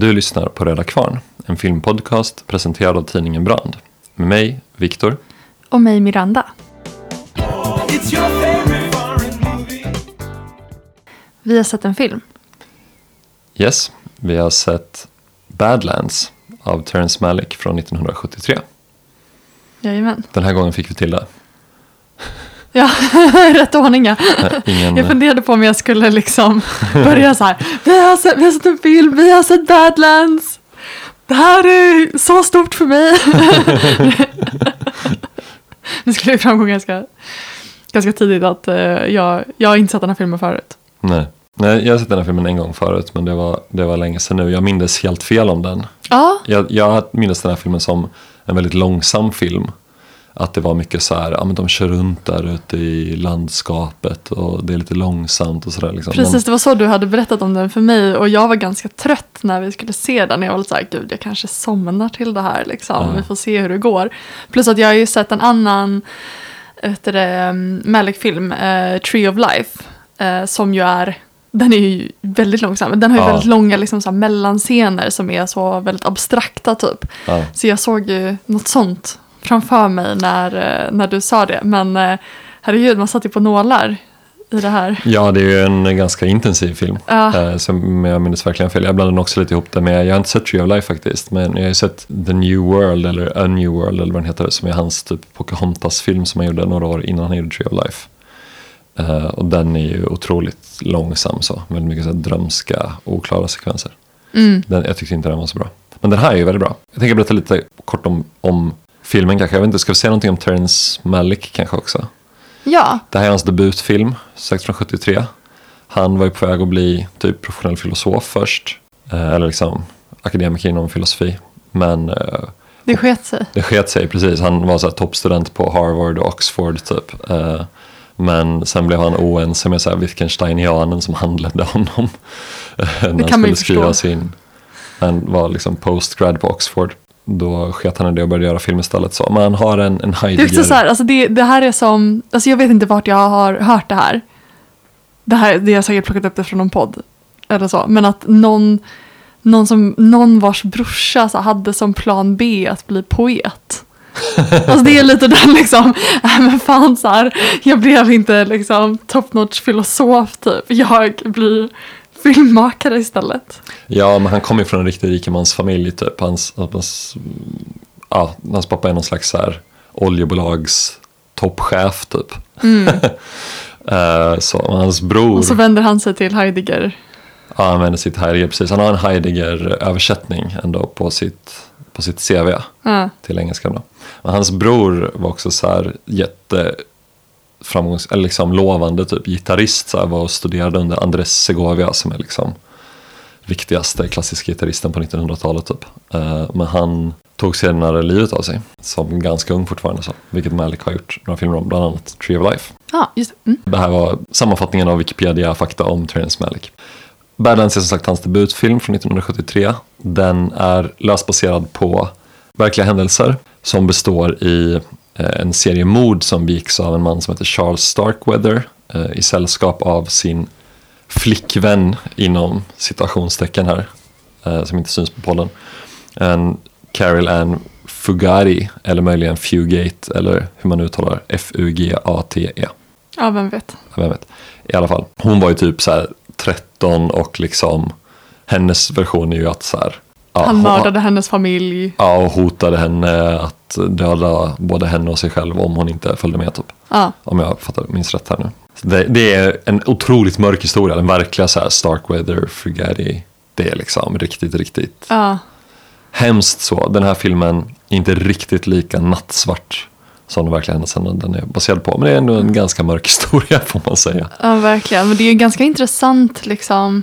Du lyssnar på Röda Kvarn, en filmpodcast presenterad av tidningen Brand. Med mig, Viktor. Och mig Miranda. Vi har sett en film. Yes, vi har sett Badlands av Terrence Malick från 1973. Jajamän. Den här gången fick vi till det. Ja, rätt ordning ja. Eh, Ingen, Jag funderade på om jag skulle liksom börja så här. Vi har sett, vi har sett en film, vi har sett Badlands. Det här är så stort för mig. Det skulle ju framgå ganska, ganska tidigt att eh, jag, jag har inte sett den här filmen förut. nej. nej, jag har sett den här filmen en gång förut men det var, det var länge sedan nu. Jag minns helt fel om den. Ja, Jag, jag minns den här filmen som en väldigt långsam film. Att det var mycket så här, ja men de kör runt där ute i landskapet och det är lite långsamt och sådär. Liksom. precis. Det var så du hade berättat om den för mig. Och jag var ganska trött när vi skulle se den. Jag var lite så här, gud jag kanske somnar till det här liksom. Ja. Vi får se hur det går. Plus att jag har ju sett en annan det, um, Malick-film, eh, Tree of Life. eh, som ju är, den är ju väldigt långsam. Den har ju Ja. väldigt långa liksom, så mellanscener som är så väldigt abstrakta typ. ja. Så jag såg ju något sånt framför mig när, eh, när du sa det. Men eh, herregud, man satt ju på nålar i det här. ja, det är ju en ganska intensiv film. Ja. Eh, som jag minns verkligen fel. Jag blandade också lite ihop det med, jag har inte sett Tree of Life faktiskt, men jag har ju sett The New World eller A New World eller vad den heter, som är hans typ Pocahontas-film som han gjorde några år innan han gjorde Tree of Life. Och den är ju otroligt långsam så, väldigt mycket så drömska, oklara sekvenser. Mm. Den, jag tyckte inte den var så bra. Men den här är ju väldigt bra. Jag tänker berätta lite kort om, om filmen kanske. Jag vet inte, ska vi säga någonting om Terrence Malick kanske också? Ja, Det här är hans debutfilm, sagt från 73. Han var ju på väg att bli typ professionell filosof först. Eh, eller liksom akademiker inom filosofi. Men eh, det sket sig. det sket sig precis. Han var så toppstudent på Harvard och Oxford typ. Eh, men sen blev han oense med så här Wittgensteinianen som handledde honom. eh, när han skulle skriva sin, han var liksom postgrad på Oxford. Då sket han i det och började göra film istället. Så. Men han har en, en Det är Heidegger. så här, alltså det, det här är som, alltså jag vet inte vart jag har hört det här. Det här, det har säkert plockat upp det från någon podd. Eller så, men att någon, någon, som, någon vars brorsa så hade som plan B att bli poet. Alltså det är lite den liksom, äh, men fan så här, jag blev inte liksom top notch filosof typ. Jag blir filmmakare istället. Ja, men han kommer ju från en riktig rikemansfamilj typ. Hans, hans, ja, hans pappa är någon slags så här oljebolags toppchef typ. Eh, så hans bror, Och så vänder han sig till Heidegger. ja, han använder sitt Heidegger, precis. Han har en Heidegger-översättning ändå på sitt, på sitt CV Ja. till engelska. Då. Men hans bror var också så här jätte framgångs, eller liksom lovande typ gitarrist. Så här, var och studerade under Andres Segovia som är liksom viktigaste klassiska gitarristen på 1900-talet typ. Eh, men han tog senare livet av sig som ganska ung fortfarande så. Vilket Malik har gjort några filmer om, bland annat Tree of Life. Ja, just det. Mm. Det här var sammanfattningen av Wikipedia-fakta om Terrence Malick. Badlands är som sagt hans debutfilm från 1973. Den är löst baserad på verkliga händelser som består i en serie mord som begicks av en man som heter Charles Starkweather eh, i sällskap av sin flickvän inom citationstecken här, eh, som inte syns på podden. En Carol Ann Fugari, eller möjligen Fugate, eller hur man uttalar F-U-G-A-T-E. Ja, vem vet. Vem vet. I alla fall. Hon var ju typ så här 13 och liksom hennes version är ju att så här. Ja, Han hon- mördade hennes familj. Ja, och hotade henne att döda både henne och sig själv om hon inte följde med typ. Ja, Om jag fattar, minns rätt här nu. Det, det är en otroligt mörk historia. Den verkliga så här Starkweather, Fugatti. Det är liksom riktigt, riktigt ja. hemskt så. Den här filmen är inte riktigt lika nattsvart som den verkliga händelsen den är baserad på. Men det är ändå en ganska mörk historia får man säga. Ja, verkligen. Men det är ju ganska intressant liksom.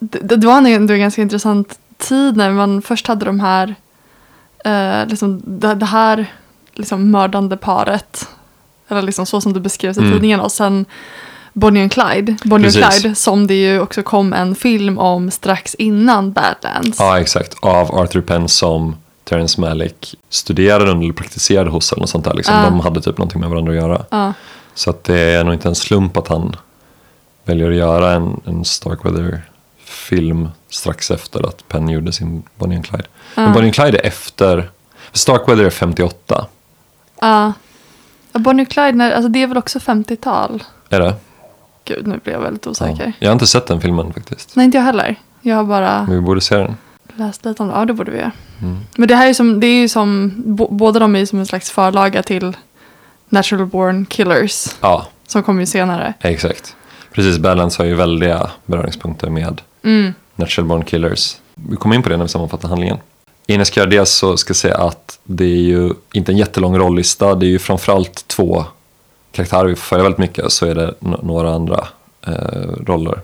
Det, det var ändå en ganska intressant tid när man först hade de här, eh, liksom det, det här liksom mördande paret. Eller liksom så som det beskrevs i Mm. tidningen. Och sen Bonnie and Clyde. Bonnie Precis. and Clyde som det ju också kom en film om strax innan Badlands. Ja, exakt. Av Arthur Penn som Terrence Malick studerade under eller praktiserade hos eller något sånt där. Liksom. Ja. De hade typ någonting med varandra att göra. Ja. Så att det är nog inte en slump att han väljer att göra en, en Starkweather film strax efter att Penn gjorde sin Bonnie and Clyde. Men Bonnie and Clyde är efter, Starkweather är 58, Ja. Ja, Bonnie och Clyde, när, alltså det är väl också 50-tal? är det? Gud, nu blir jag väldigt Ja. osäker. Jag har inte sett den filmen faktiskt. Nej, inte jag heller. Jag har bara Men vi borde se den. läst lite om det. Ja, det borde vi göra. Mm. Men det här är som, det är ju som, bo, båda de är ju som en slags förlaga till Natural Born Killers. Ja, Som kommer ju senare. exakt. Precis, Badlands har ju väldiga beröringspunkter med Mm. Natural Born Killers. Vi kommer in på det när vi sammanfattar handlingen. Innan jag ska göra det så ska jag säga att det är ju inte en jättelång rolllista. Det är ju framförallt två karaktärer vi får följa väldigt mycket. Så är det några andra eh, roller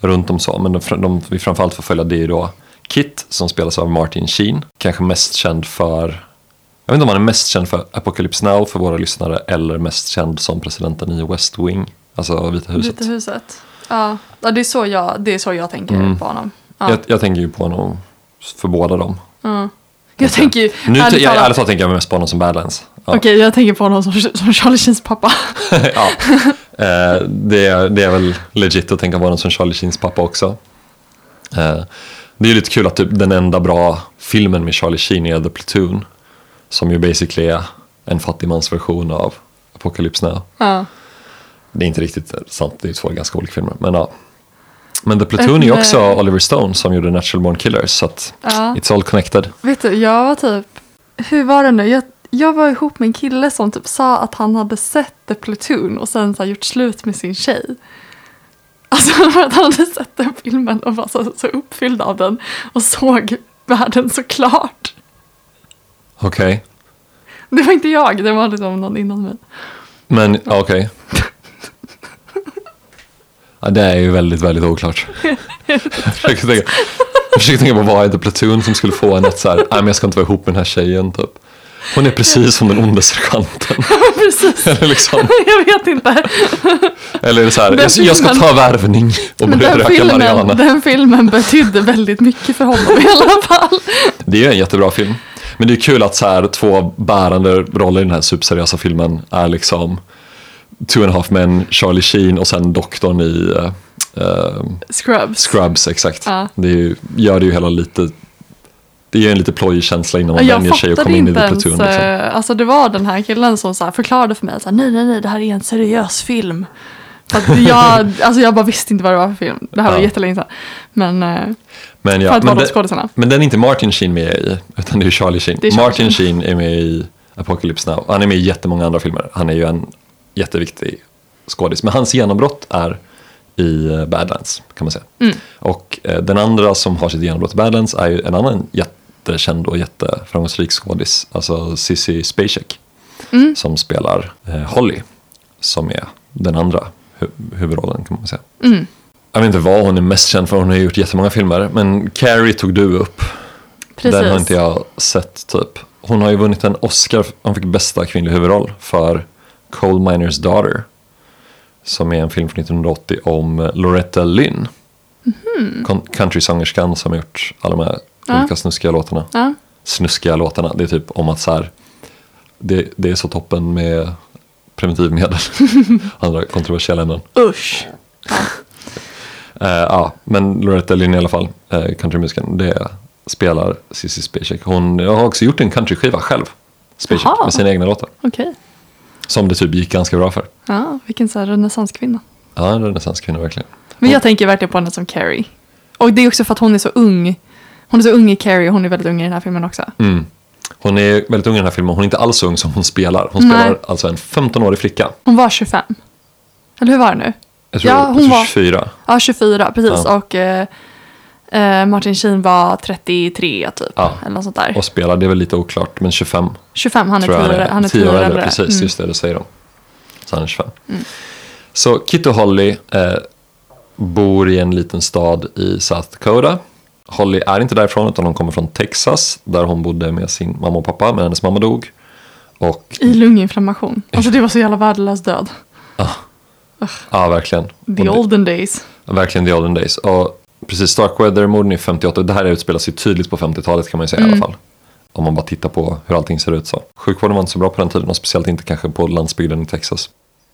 runt om så. Men de, de vi framförallt får följa det är ju då Kit som spelas av Martin Sheen. Kanske mest känd för, jag vet inte om han är mest känd för Apocalypse Now för våra lyssnare eller mest känd som presidenten i West Wing, alltså Vita huset. Vita huset. Ja, ja det, är så jag, det är så jag tänker Mm. på honom. Ja. Jag, jag tänker ju på honom för båda dem. Ja. Jag tänker ju, Nu, ärligt jag, ärligt talat tänker jag mest på honom som Badlands. Ja. Okej, jag tänker på honom som, som Charlie Sheens pappa. ja. Eh, det, är, det är väl legit att tänka på honom som Charlie Sheens pappa också. Eh, det är lite kul att typ den enda bra filmen med Charlie Sheen är The Platoon. Som ju basically är en fattigmansversion av Apocalypse Now. Ja. Det är inte riktigt sant, det är två ganska olika filmer. Men, ja. men The Platoon är också eh, Oliver Stone som gjorde Natural Born Killers. Så att Ja. it's all connected. Vet du, jag var typ, hur var det nu? Jag, jag var ihop med en kille som typ sa att han hade sett The Platoon och sen så gjort slut med sin tjej. Alltså för att han hade sett den filmen och var så, så uppfylld av den och såg världen så klart. Okej. Det var inte jag, det var liksom någon innan mig. Men okej. Ja, det är ju väldigt, väldigt oklart. jag, försöker tänka, jag försöker tänka på vad är The Platoon som skulle få en att så här, nej men jag ska inte vara ihop med den här tjejen typ. Hon är precis som den onde sergeanten. Precis, eller, liksom, jag vet inte. eller det så här, jag, jag ska filmen- ta värvning och börja den röka filmen, marijuana. den filmen betydde väldigt mycket för honom i alla fall. Det är en jättebra film. Men det är kul att så här, två bärande roller i den här superseriösa filmen är liksom Two and a half men, Charlie Sheen och sen doktorn i eh, Scrubs. Scrubs, exakt. Ja. Det är ju, gör det ju hela lite, det ger en lite plojig känsla innan man Jag vänjer sig och kommer in i The ens, Platoon. Liksom. eh, alltså det var den här killen som så förklarade för mig, så här, nej nej nej det här är en seriös film. För att jag, alltså jag bara visste inte vad det var för film, det här var Ja. jättelänge sedan. Men Men, för ja, att men, de men den är inte Martin Sheen med i, utan det är Charlie Sheen. Är Charlie Martin Sheen är med i Apocalypse Now. Han är med i jättemånga andra filmer. Han är ju en jätteviktig skådis. Men hans genombrott är i eh, Badlands, kan man säga. Mm. Och eh, den andra som har sitt genombrott i Badlands är ju en annan jättekänd och jätteframgångsrik skådis. Alltså Sissy Spacek. Mm. Som spelar eh, Holly. Som är den andra hu- huvudrollen kan man säga. Mm. Jag vet inte vad hon är mest känd för, hon har gjort jättemånga filmer. Men Carrie tog du upp. Precis. Den har inte jag sett typ. Hon har ju vunnit en Oscar, hon fick bästa kvinnlig huvudroll för Coal Miners Daughter. Som är en film från 1980 om eh, Loretta Lynn. Mm. Countrysångerskan som har gjort alla de här Ja. olika snuskiga låtarna. Ja. Snuskiga låtarna, det är typ om att så här, det, det är så toppen med preventivmedel. Andra kontroversiella ämnen. Usch. Eh, ja, men Loretta Lynn i alla fall, uh, countrymusiken, det spelar Cissi Spacek. Hon har också gjort en countryskiva själv, Spacek, med sina egna låtar. Okej. Som det typ gick ganska bra för. Ja, vilken så här renässanskvinna. Ja, en renässanskvinna verkligen. Men jag tänker verkligen på henne som Carrie. Och det är också för att hon är så ung. Hon är så ung i Carrie och hon är väldigt ung i den här filmen också. Mm. Hon är väldigt ung i den här filmen, hon är inte alls så ung som hon spelar. Hon Nej. spelar alltså en 15-årig flicka. Hon var 25. Eller hur var det nu? Jag tror, Ja, jag hon tror var- 24. Ja, 24, precis. Ja. Och eh, eh, Martin Sheen var 33 typ. Ja. Eller något sånt där. Och spelar, det är väl lite oklart, men 25 25, han är tror jag 10 år han är 10 tio år äldre. äldre. Precis, Mm. just det, det säger de. Så han är 25. Så Kit och Holly eh, bor i en liten stad i South Dakota. Holly är inte därifrån utan hon kommer från Texas där hon bodde med sin mamma och pappa men hennes mamma dog. Och I lunginflammation. Alltså det var så jävla värdelös död. ja, verkligen. The olden days. verkligen the olden days. Och precis, Starkweather-morden är 58. Det här utspelar sig tydligt på 50-talet kan man ju säga i alla fall. Om man bara tittar på hur allting ser ut så. Sjukvården var inte så bra på den tiden och speciellt inte kanske på landsbygden i Texas.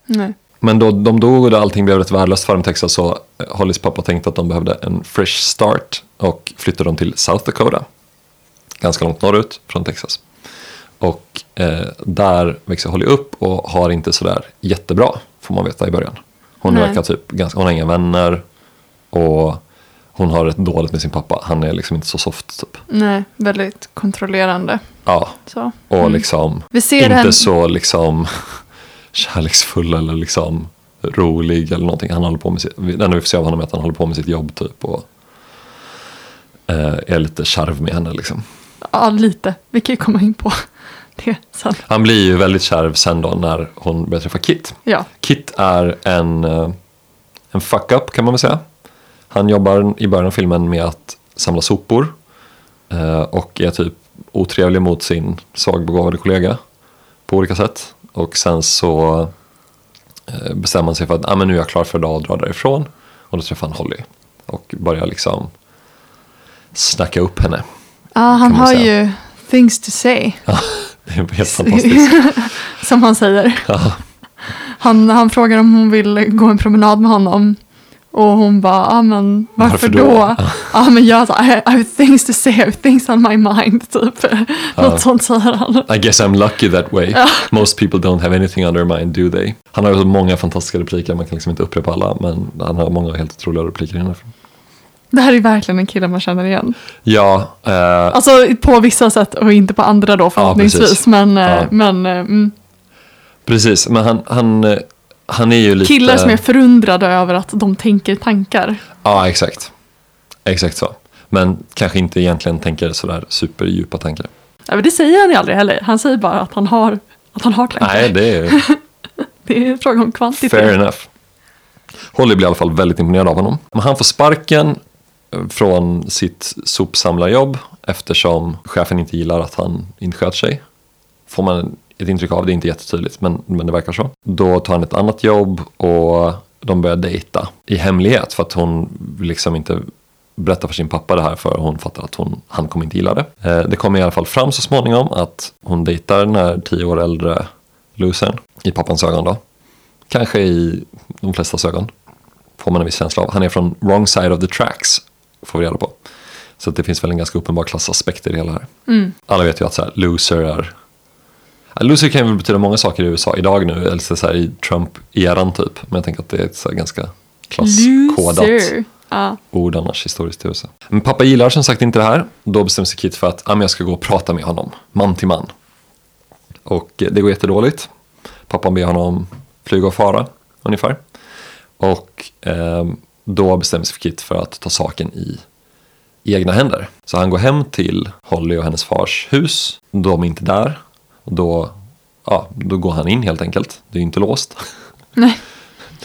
Nej. men då de dog och allting blev rätt värdelöst för dem i Texas så Hollys pappa tänkte att de behövde en fresh start och flyttade dem till South Dakota. Ganska långt norrut från Texas. Och eh, där växer Holly upp och har inte sådär jättebra, får man veta i början. Hon verkar typ ganska, hon har inga vänner och hon har rätt dåligt med sin pappa. Han är liksom inte så soft typ. Nej, väldigt kontrollerande. Ja, Så. och liksom Vi ser inte henne- så liksom kärleksfull eller liksom rolig eller någonting. Han håller på med sitt, det enda vi får se av honom är att han håller på med sitt jobb typ och eh, är lite kärv med henne liksom. Ja, lite. Vi kan ju komma in på det sen. Han blir ju väldigt kärv sen då när hon börjar träffa Kit. Ja, Kit är en, eh, en fuck-up kan man väl säga. Han jobbar i början av filmen med att samla sopor eh, och är typ otrevlig mot sin svagbegåvade kollega på olika sätt. Och sen så eh, bestämmer han sig för att ah, men nu är jag klar för idag och drar därifrån. Och då träffar han Holly och börjar liksom snacka upp henne. ja han man har säga. ju things to say. Det är helt fantastiskt. Som han säger. Ja. Han, han frågar om hon vill gå en promenad med honom. Och hon bara, ja men varför, Varför då? då? Ja men jag sa, I, I have things to say, I have things on my mind. Typ. Något sånt säger han. I guess I'm lucky that way. Most people don't have anything on their mind, do they? Han har ju många fantastiska repliker, man kan liksom inte upprepa alla, men han har många helt otroliga repliker i den här filmen. Det här är verkligen en kille man känner igen. Ja, eh, Alltså på vissa sätt och inte på andra då förhoppningsvis. men Ja. eh, men eh, mm, precis, men han, han, eh, han är ju lite... killar som är förundrade över att de tänker tankar. Ja, exakt. Exakt så. Men kanske inte egentligen tänker sådär superdjupa tankar. Ja, men det säger han ju aldrig heller. Han säger bara att han har, att han har tankar. Nej, det är Det är en fråga om kvantitet. fair enough. Holly blir i alla fall väldigt imponerad av honom. Men han får sparken eh, från sitt sopsamlarjobb eftersom chefen inte gillar att han inte sköter sig. Får man ett intryck av, det är inte jättetydligt men, men det verkar så. Då tar han ett annat jobb och de börjar dejta i hemlighet för att hon liksom inte berättar för sin pappa det här för hon fattar att hon, han kommer inte gilla det. Eh, det kommer i alla fall fram så småningom att hon dejtar den här tio år äldre losern i pappans ögon då. Kanske i de flestas ögon. Får man en viss känsla av. Han är från wrong side of the tracks. Får vi reda på. Så det finns väl en ganska uppenbar klassaspekt i det hela här. Alla vet ju att så här, loser är... Loser kan ju väl betyda många saker i USA idag nu. Eller så här, i Trump-eran typ. Men jag tänker att det är ett så ganska klasskodat. Ja. ord annars historiskt i USA. Men pappa gillar som sagt inte det här. Då bestämmer sig Kit för att ah, jag ska gå och prata med honom, man till man. Och eh, det går jättedåligt. Pappan ber honom flyga och fara, ungefär. Och ehm, då bestämmer sig Kit för att ta saken i egna händer. Så han går hem till Holly och hennes fars hus. De är inte där. Och då, ja, då går han in helt enkelt. Det är ju inte låst. Nej.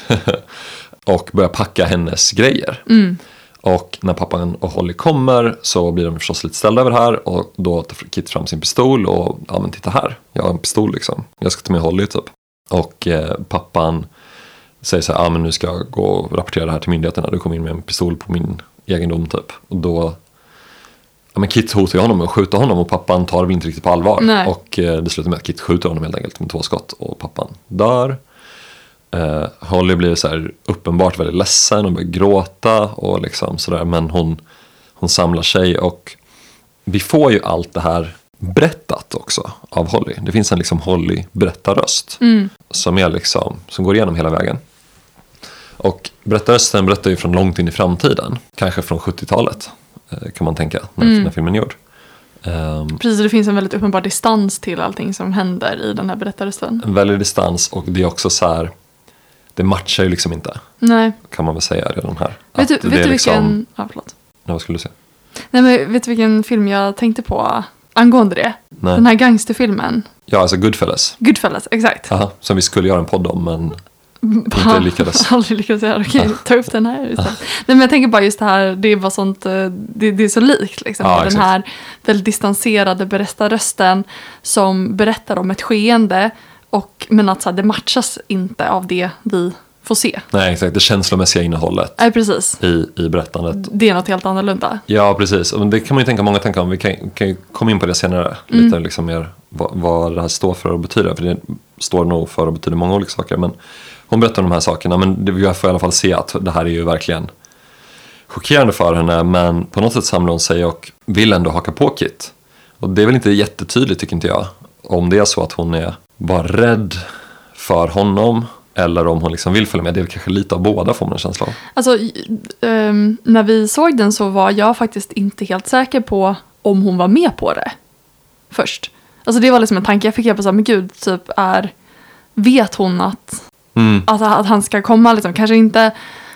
och börjar packa hennes grejer. Och när pappan och Holly kommer så blir de förstås lite ställda över det här och då tar Kit fram sin pistol och ja men titta här, jag har en pistol liksom. Jag ska ta med Holly typ. Och eh, pappan säger så här, ja men nu ska jag gå och rapportera det här till myndigheterna, du kom in med en pistol på min egendom typ. Och då, ja men Kit hotar ju honom med att skjuta honom och pappan tar det inte riktigt på allvar. Nej. Och eh, det slutar med att Kit skjuter honom helt enkelt med två skott och pappan dör. Eh, Holly blir så här uppenbart väldigt ledsen och börjar gråta och liksom sådär. Men hon, hon samlar sig och vi får ju allt det här berättat också av Holly. Det finns en liksom Holly berättarröst som, är liksom, som går igenom hela vägen. Och berättarrösten berättar ju från långt in i framtiden. Kanske från 70-talet eh, kan man tänka när, när filmen är gjord. Ehm, Precis, det finns en väldigt uppenbar distans till allting som händer i den här berättelsen. en väldig distans och det är också så här. Det matchar ju liksom inte. Nej, kan man väl säga redan här. vet du, vet du liksom- vilken... Ja, förlåt. Ja, vad skulle du säga? Nej, men vet du vilken film jag tänkte på angående det? Nej. Den här gangsterfilmen. Ja, alltså Goodfellas. Goodfellas, exakt. Aha, som vi skulle göra en podd om, men Bara- lyckades. Aldrig lyckades göra. Okej, ta upp den här istället. Nej, men jag tänker bara just det här, det var sånt, eh, det, det är så likt liksom. Ja, den exakt. här väldigt distanserade berättarrösten som berättar om ett skeende. Och, men att så här, det matchas inte av det vi får se. nej, exakt. Det känslomässiga innehållet Nej, precis. i, i berättandet. Det är något helt annorlunda. Ja, precis. Och det kan man ju tänka många tankar om. Vi kan, kan ju komma in på det senare. Mm. Lite liksom mer vad, vad det här står för och betyder. För det står nog för och betyder många olika saker. Men hon berättar om de här sakerna men jag vi får i alla fall se att det här är ju verkligen chockerande för henne men på något sätt samlar hon sig och vill ändå haka på Kit. Och det är väl inte jättetydligt tycker inte jag. Om det är så att hon är bara rädd för honom eller om hon liksom vill följa med. Det är väl kanske lite av båda får man en känsla av. Alltså, um, när vi såg den så var jag faktiskt inte helt säker på om hon var med på det. Först. Alltså det var liksom en tanke jag fick. Jag bara så här, men gud, typ är... Vet hon att, Mm. att, att han ska komma liksom? Kanske inte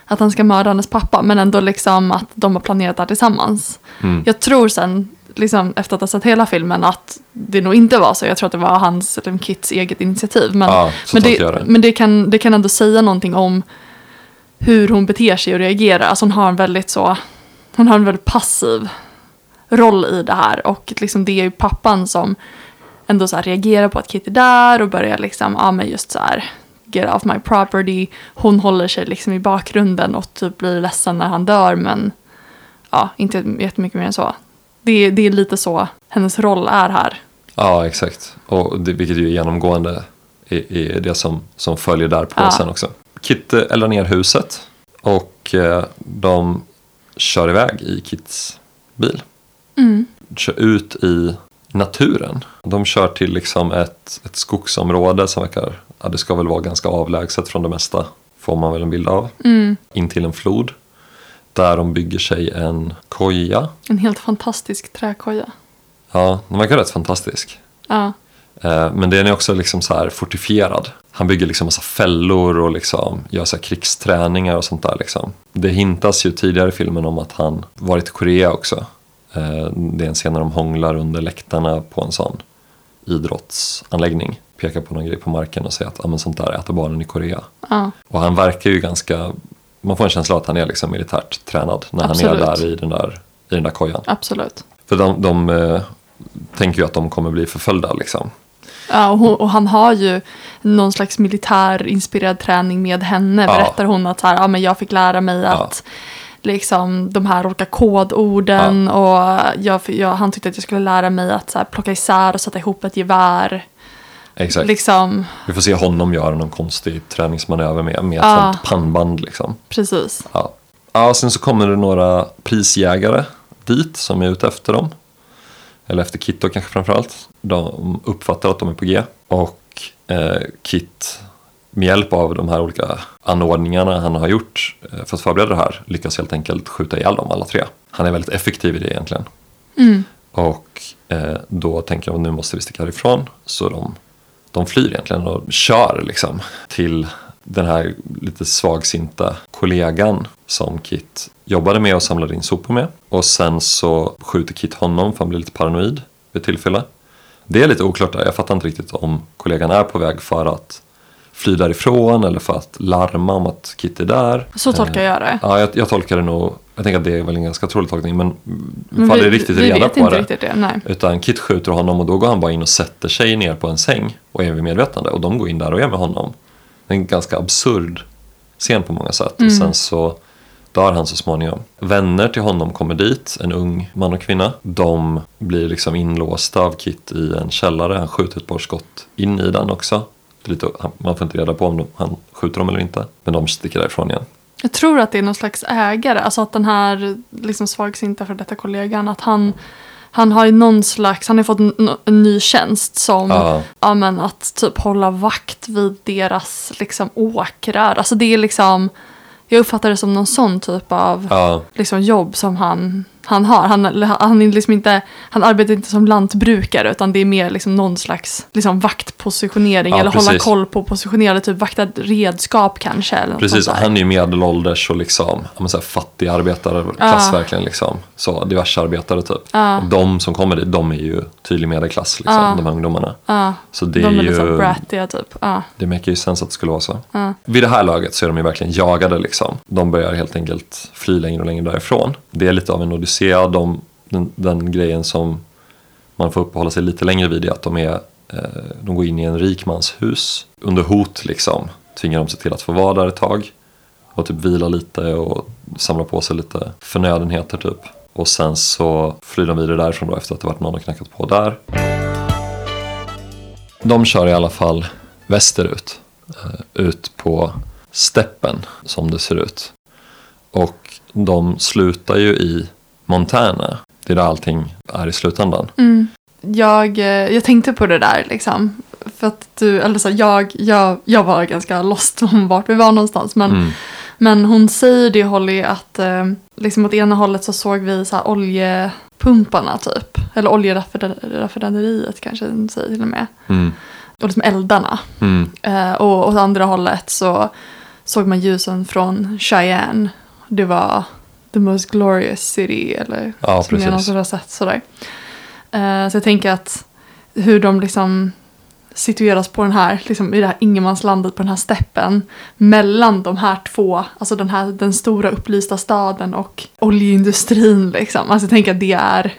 att han ska mörda hennes pappa, men ändå liksom att de har planerat det här tillsammans. Mm. Jag tror sen, liksom, efter att ha sett hela filmen, att det nog inte var så. Jag tror att det var hans, eller Kits eget initiativ. Men, Ja, men, det, det. men det, kan, det kan ändå säga någonting om hur hon beter sig och reagerar. Alltså hon har en väldigt så, hon har en väldigt passiv roll i det här. Och liksom det är ju pappan som ändå så reagerar på att Kit är där och börjar liksom, ja men just så här, get off my property. Hon håller sig liksom i bakgrunden och typ blir ledsen när han dör men ja, inte jättemycket mer än så. Det, det är lite så hennes roll är här. Ja, exakt. Och det, vilket ju är genomgående i, i det som, som följer där på Ja. sen också. Kit eh, eldar ner huset och eh, de kör iväg i Kits bil. Mm. Kör ut i naturen. De kör till liksom ett, ett skogsområde som verkar, ja det ska väl vara ganska avlägset från det mesta. Får man väl en bild av. Mm. In till en flod. Där de bygger sig en koja. En helt fantastisk träkoja. Ja, den verkar rätt fantastisk. Ja, Eh, Men den är också liksom så här fortifierad. Han bygger liksom massa fällor och liksom gör så här krigsträningar och sånt där. Liksom. Det hintas ju tidigare i filmen om att han varit i Korea också. Eh, Det är en scen när de hånglar under läktarna på en sån idrottsanläggning. Pekar på någon grej på marken och säger att ah, men sånt där äter barnen i Korea. ja, Och han verkar ju ganska, man får en känsla att han är liksom militärt tränad när han Absolut. är där i den där, i den där kojan. absolut. För de, de eh, tänker ju att de kommer bli förföljda liksom. Ja, och, hon, och han har ju någon slags militärinspirerad träning med henne. Ja. Berättar hon att så här, ja, men jag fick lära mig att liksom, de här olika kodorden och jag, jag, han tyckte att jag skulle lära mig att så här, plocka isär och sätta ihop ett gevär. Exakt. Liksom, Vi får se honom göra någon konstig träningsmanöver med, med ett Ja. sånt pannband liksom. precis. Ja. ja, sen så kommer det några prisjägare dit som är ute efter dem. Eller efter Kit då kanske framförallt. De uppfattar att de är på G. Och eh, Kit med hjälp av de här olika anordningarna han har gjort eh, för att förbereda det här lyckas helt enkelt skjuta ihjäl dem alla tre. Han är väldigt effektiv i det egentligen. Mm. Och eh, då tänker de nu måste vi sticka härifrån. Så de, de flyr egentligen och kör liksom till den här lite svagsinta kollegan som Kit jobbade med och samlade in sopor med. Och sen så skjuter Kit honom för han blir lite paranoid vid ett tillfälle. Det är lite oklart där. Jag fattar inte riktigt om kollegan är på väg för att fly därifrån eller för att larma om att Kit är där. Så tolkar jag det. Ja, jag, jag tolkar det nog. Jag tänker att det är väl en ganska trolig tolkning men, Men faller vi, riktigt vi reda på inte det. riktigt det. Nej. Utan Kit skjuter honom och då går han bara in och sätter sig ner på en säng och är vid medvetande. Och de går in där och är med honom. Det är en ganska absurd scen på många sätt. Och sen så dör han så småningom. Vänner till honom kommer dit, en ung man och kvinna. De blir liksom inlåsta av Kit i en källare. Han skjuter ett par skott in i den också. Lite, man får inte reda på om de, han skjuter dem eller inte. Men de sticker därifrån igen. Jag tror att det är någon slags ägare, alltså att den här liksom svagsinta för detta kollegan, att han, han har ju någon slags, han har fått en, en ny tjänst som, Ja. ja men att typ hålla vakt vid deras liksom åkrar. Alltså det är liksom, jag uppfattar det som någon sån typ av Ja, liksom jobb som han, han har. Han, han, är liksom inte, han arbetar inte som lantbrukare utan det är mer liksom någon slags liksom vaktpositionering Ja, eller hålla precis. koll på positionerade, typ vakta redskap kanske. Eller Precis, han är ju medelålders och liksom, så här fattig arbetarklass Ja. verkligen. Liksom. Så diverse arbetare typ. Ja. Och de som kommer dit, de är ju tydlig medelklass, liksom, Ja. de här ungdomarna. Så det de är är ju, brattiga typ. Det make ju sens att det skulle vara så. Vid det här laget så är de ju verkligen jagade liksom. De börjar helt enkelt fly längre och längre därifrån. Det är lite av en odyssé. De, den, den grejen som man får uppehålla sig lite längre vid är att de, är, eh, de går in i en rik mans hus under hot liksom. Tvingar de sig till att få vara där ett tag. Och typ vila lite och samla på sig lite förnödenheter typ. Och sen så flyr de vidare därifrån då efter att det varit någon och knackat på där. De kör i alla fall västerut. Eh, ut på steppen som det ser ut. Och de slutar ju i Montana. Det är där allting är i slutändan. Mm. Jag, eh, jag tänkte på det där liksom. För att du, eller så, jag, jag, jag var ganska lost om vart vi var någonstans. Men, Mm. men hon säger det Holly att eh, liksom åt ena hållet så såg vi så här oljepumparna typ. Eller oljeraffinaderiet kanske den säger till och med. Mm. Och liksom eldarna. Mm. Eh, och åt andra hållet så såg man ljusen från Cheyenne. Det var the most glorious city eller Ja, som jag någonsin har sett sådär. Eh, så jag tänker att hur de liksom situeras på den här, liksom i det här ingenmanslandet på den här steppen mellan de här två, alltså den här den stora upplysta staden och oljeindustrin liksom. Alltså jag tänker att det är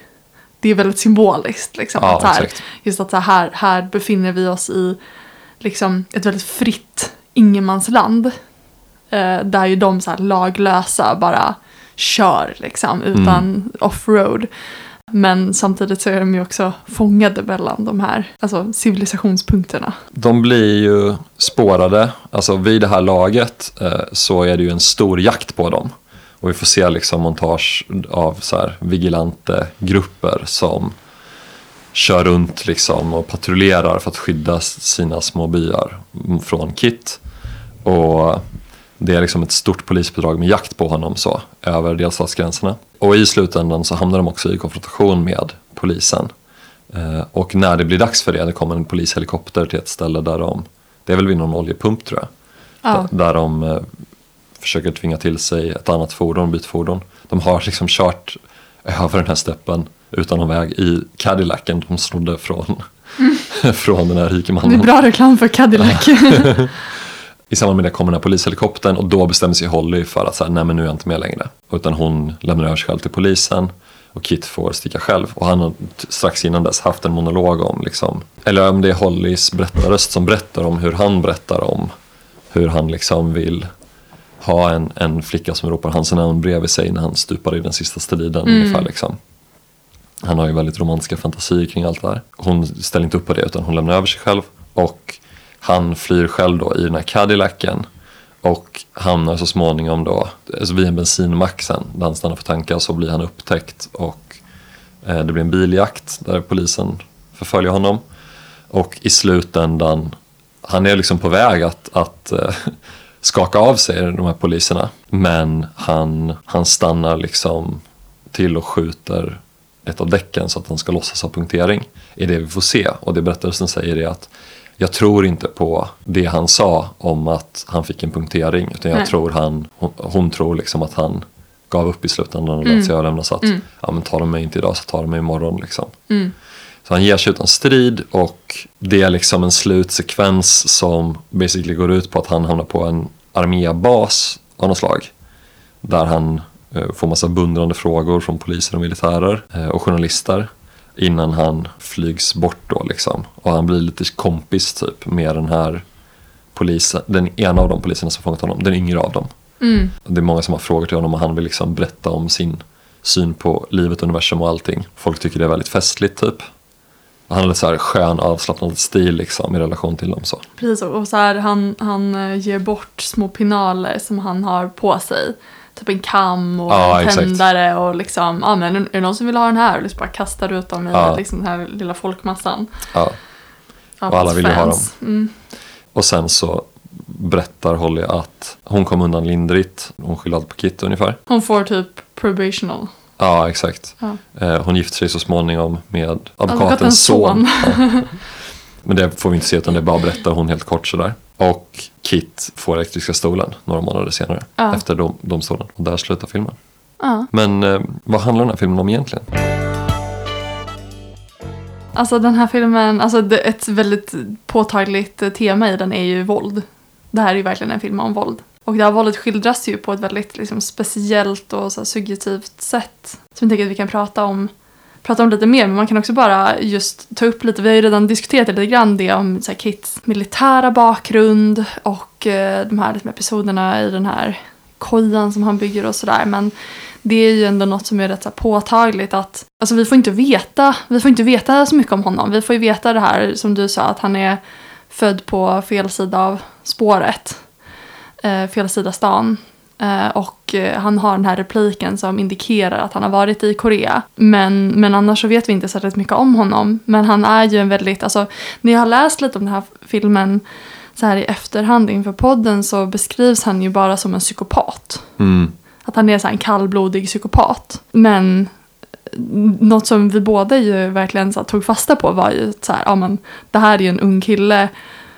det är väldigt symboliskt liksom. Ja, att här, exakt. just att så här, här befinner vi oss i liksom ett väldigt fritt ingenmansland. Eh, där ju de så här laglösa bara kör liksom utan offroad. Men samtidigt så är de ju också fångade mellan de här alltså, civilisationspunkterna. De blir ju spårade, alltså vid det här laget eh, så är det ju en stor jakt på dem. Och vi får se liksom montage av så här vigilante grupper som kör runt liksom och patrullerar för att skydda sina små byar från Kit. Och det är liksom ett stort polisbidrag med jakt på honom så, över delstatsgränserna. Och i slutändan så hamnar de också i konfrontation med polisen. Eh, och när det blir dags för det, det kommer en polishelikopter till ett ställe där de, det är väl vid någon oljepump tror jag, Ja. där, de eh, försöker tvinga till sig ett annat fordon, bytfordon. De har liksom kört över den här steppen utan någon väg i Cadillacen de snodde från, från den här rike Det är mannen. bra reklam för Cadillac. I samband med det kommer den här polishelikoptern och då bestämmer sig Holly för att säga nej men nu är jag inte med längre. Utan hon lämnar över sig själv till polisen och Kit får sticka själv. Och han har strax innan dess haft en monolog om, liksom, eller om det är Hollys berättarröst som berättar om hur han berättar om hur han liksom vill ha en, en flicka som ropar hans namn bredvid sig när han stupar i den sista striden ungefär liksom. Han har ju väldigt romantiska fantasier kring allt det här. Hon ställer inte upp på det utan hon lämnar över sig själv. Och han flyr själv då i den här Cadillacen. Och hamnar så småningom då, alltså vid en bensinmack sen, där han stannar för tankar så blir han upptäckt. Och eh, det blir en biljakt där polisen förföljer honom. Och i slutändan, han är liksom på väg att, att eh, skaka av sig de här poliserna. Men han, han stannar liksom till och skjuter ett av däcken så att han ska låtsas ha punktering. är det vi får se. Och det berättelsen säger är att jag tror inte på det han sa om att han fick en punktering. Utan jag Nej. tror han, hon, hon tror liksom att han gav upp i slutändan och lät sig överlämnas. Att ja, men tar de mig inte idag så tar de mig imorgon. Liksom. Så han ger sig utan strid och det är liksom en slutsekvens som basically går ut på att han hamnar på en armébas av något slag. Där han eh, får massa bundrande frågor från poliser och militärer eh, och journalister. Innan han flygs bort då liksom. Och han blir lite kompis typ med den här polisen, den ena av de poliserna som fångat honom, den yngre av dem. Mm. Det är många som har frågor till honom och han vill liksom berätta om sin syn på livet, universum och allting. Folk tycker det är väldigt festligt typ. Han lite så här skön avslappnad stil liksom i relation till dem så. Precis, och så här, han, han eh, ger bort små pinaler som han har på sig. Typ en kam och Ja, en exakt. tändare och liksom, ja men är det någon som vill ha den här? Och liksom bara kastar ut dem i Ja. liksom den här lilla folkmassan. Ja. Och alla vill ju ha fans. Mm. Och sen så berättar Holly att hon kom undan lindrigt. Hon skyller allt på Kit ungefär. Hon får typ probational. Ja, exakt. Ja. Eh, hon gifter sig så småningom med Advokatens son. son. Ja. Men det får vi inte se utan det bara berättar hon helt kort sådär. Och Kit får elektriska stolen några månader senare. Ja. Efter dom, domstolen. Och där slutar filmen. Ja. Men eh, vad handlar den här filmen om egentligen? Alltså den här filmen, alltså ett väldigt påtagligt tema i den är ju våld. Det här är ju verkligen en film om våld. Och det här våldet skildras ju på ett väldigt liksom, speciellt och så här, subjektivt sätt. Som jag tänker att vi kan prata om, prata om lite mer, men man kan också bara just ta upp lite, vi har ju redan diskuterat lite grann det om så här, Kits militära bakgrund och eh, de här liksom, episoderna i den här kojan som han bygger och sådär. Men det är ju ändå något som är rätt så här påtagligt att alltså vi får inte veta, vi får inte veta så mycket om honom. Vi får ju veta det här som du sa att han är född på fel sida av spåret. Eh, fel sida stan. Eh, och eh, han har den här repliken som indikerar att han har varit i Korea. Men, men annars så vet vi inte särskilt mycket om honom. Men han är ju en väldigt, alltså när jag har läst lite om den här filmen så här i efterhand inför podden så beskrivs han ju bara som en psykopat. Mm. Att han är så en kallblodig psykopat. Men eh, något som vi båda ju verkligen så tog fasta på var ju att så här, ja, men, det här är ju en ung kille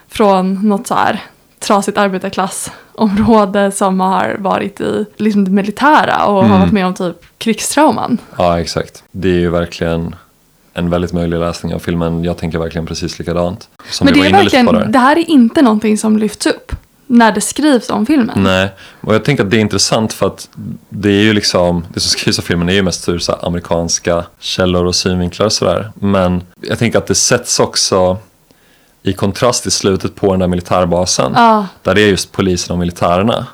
från något så här trasigt arbetarklassområde som har varit i liksom det militära och Mm. har varit med om typ krigstrauman. Ja, exakt. Det är ju verkligen en väldigt möjlig läsning av filmen. Jag tänker verkligen precis likadant. Som Men det är verkligen, det här är inte någonting som lyfts upp när det skrivs om filmen. Nej, och jag tänker att det är intressant för att det är ju liksom, det som skrivs av filmen är ju mest ur så amerikanska källor och synvinklar och sådär. Men jag tänker att det sätts också i kontrast i slutet på den där militärbasen. Ja, Där det är just polisen och militärerna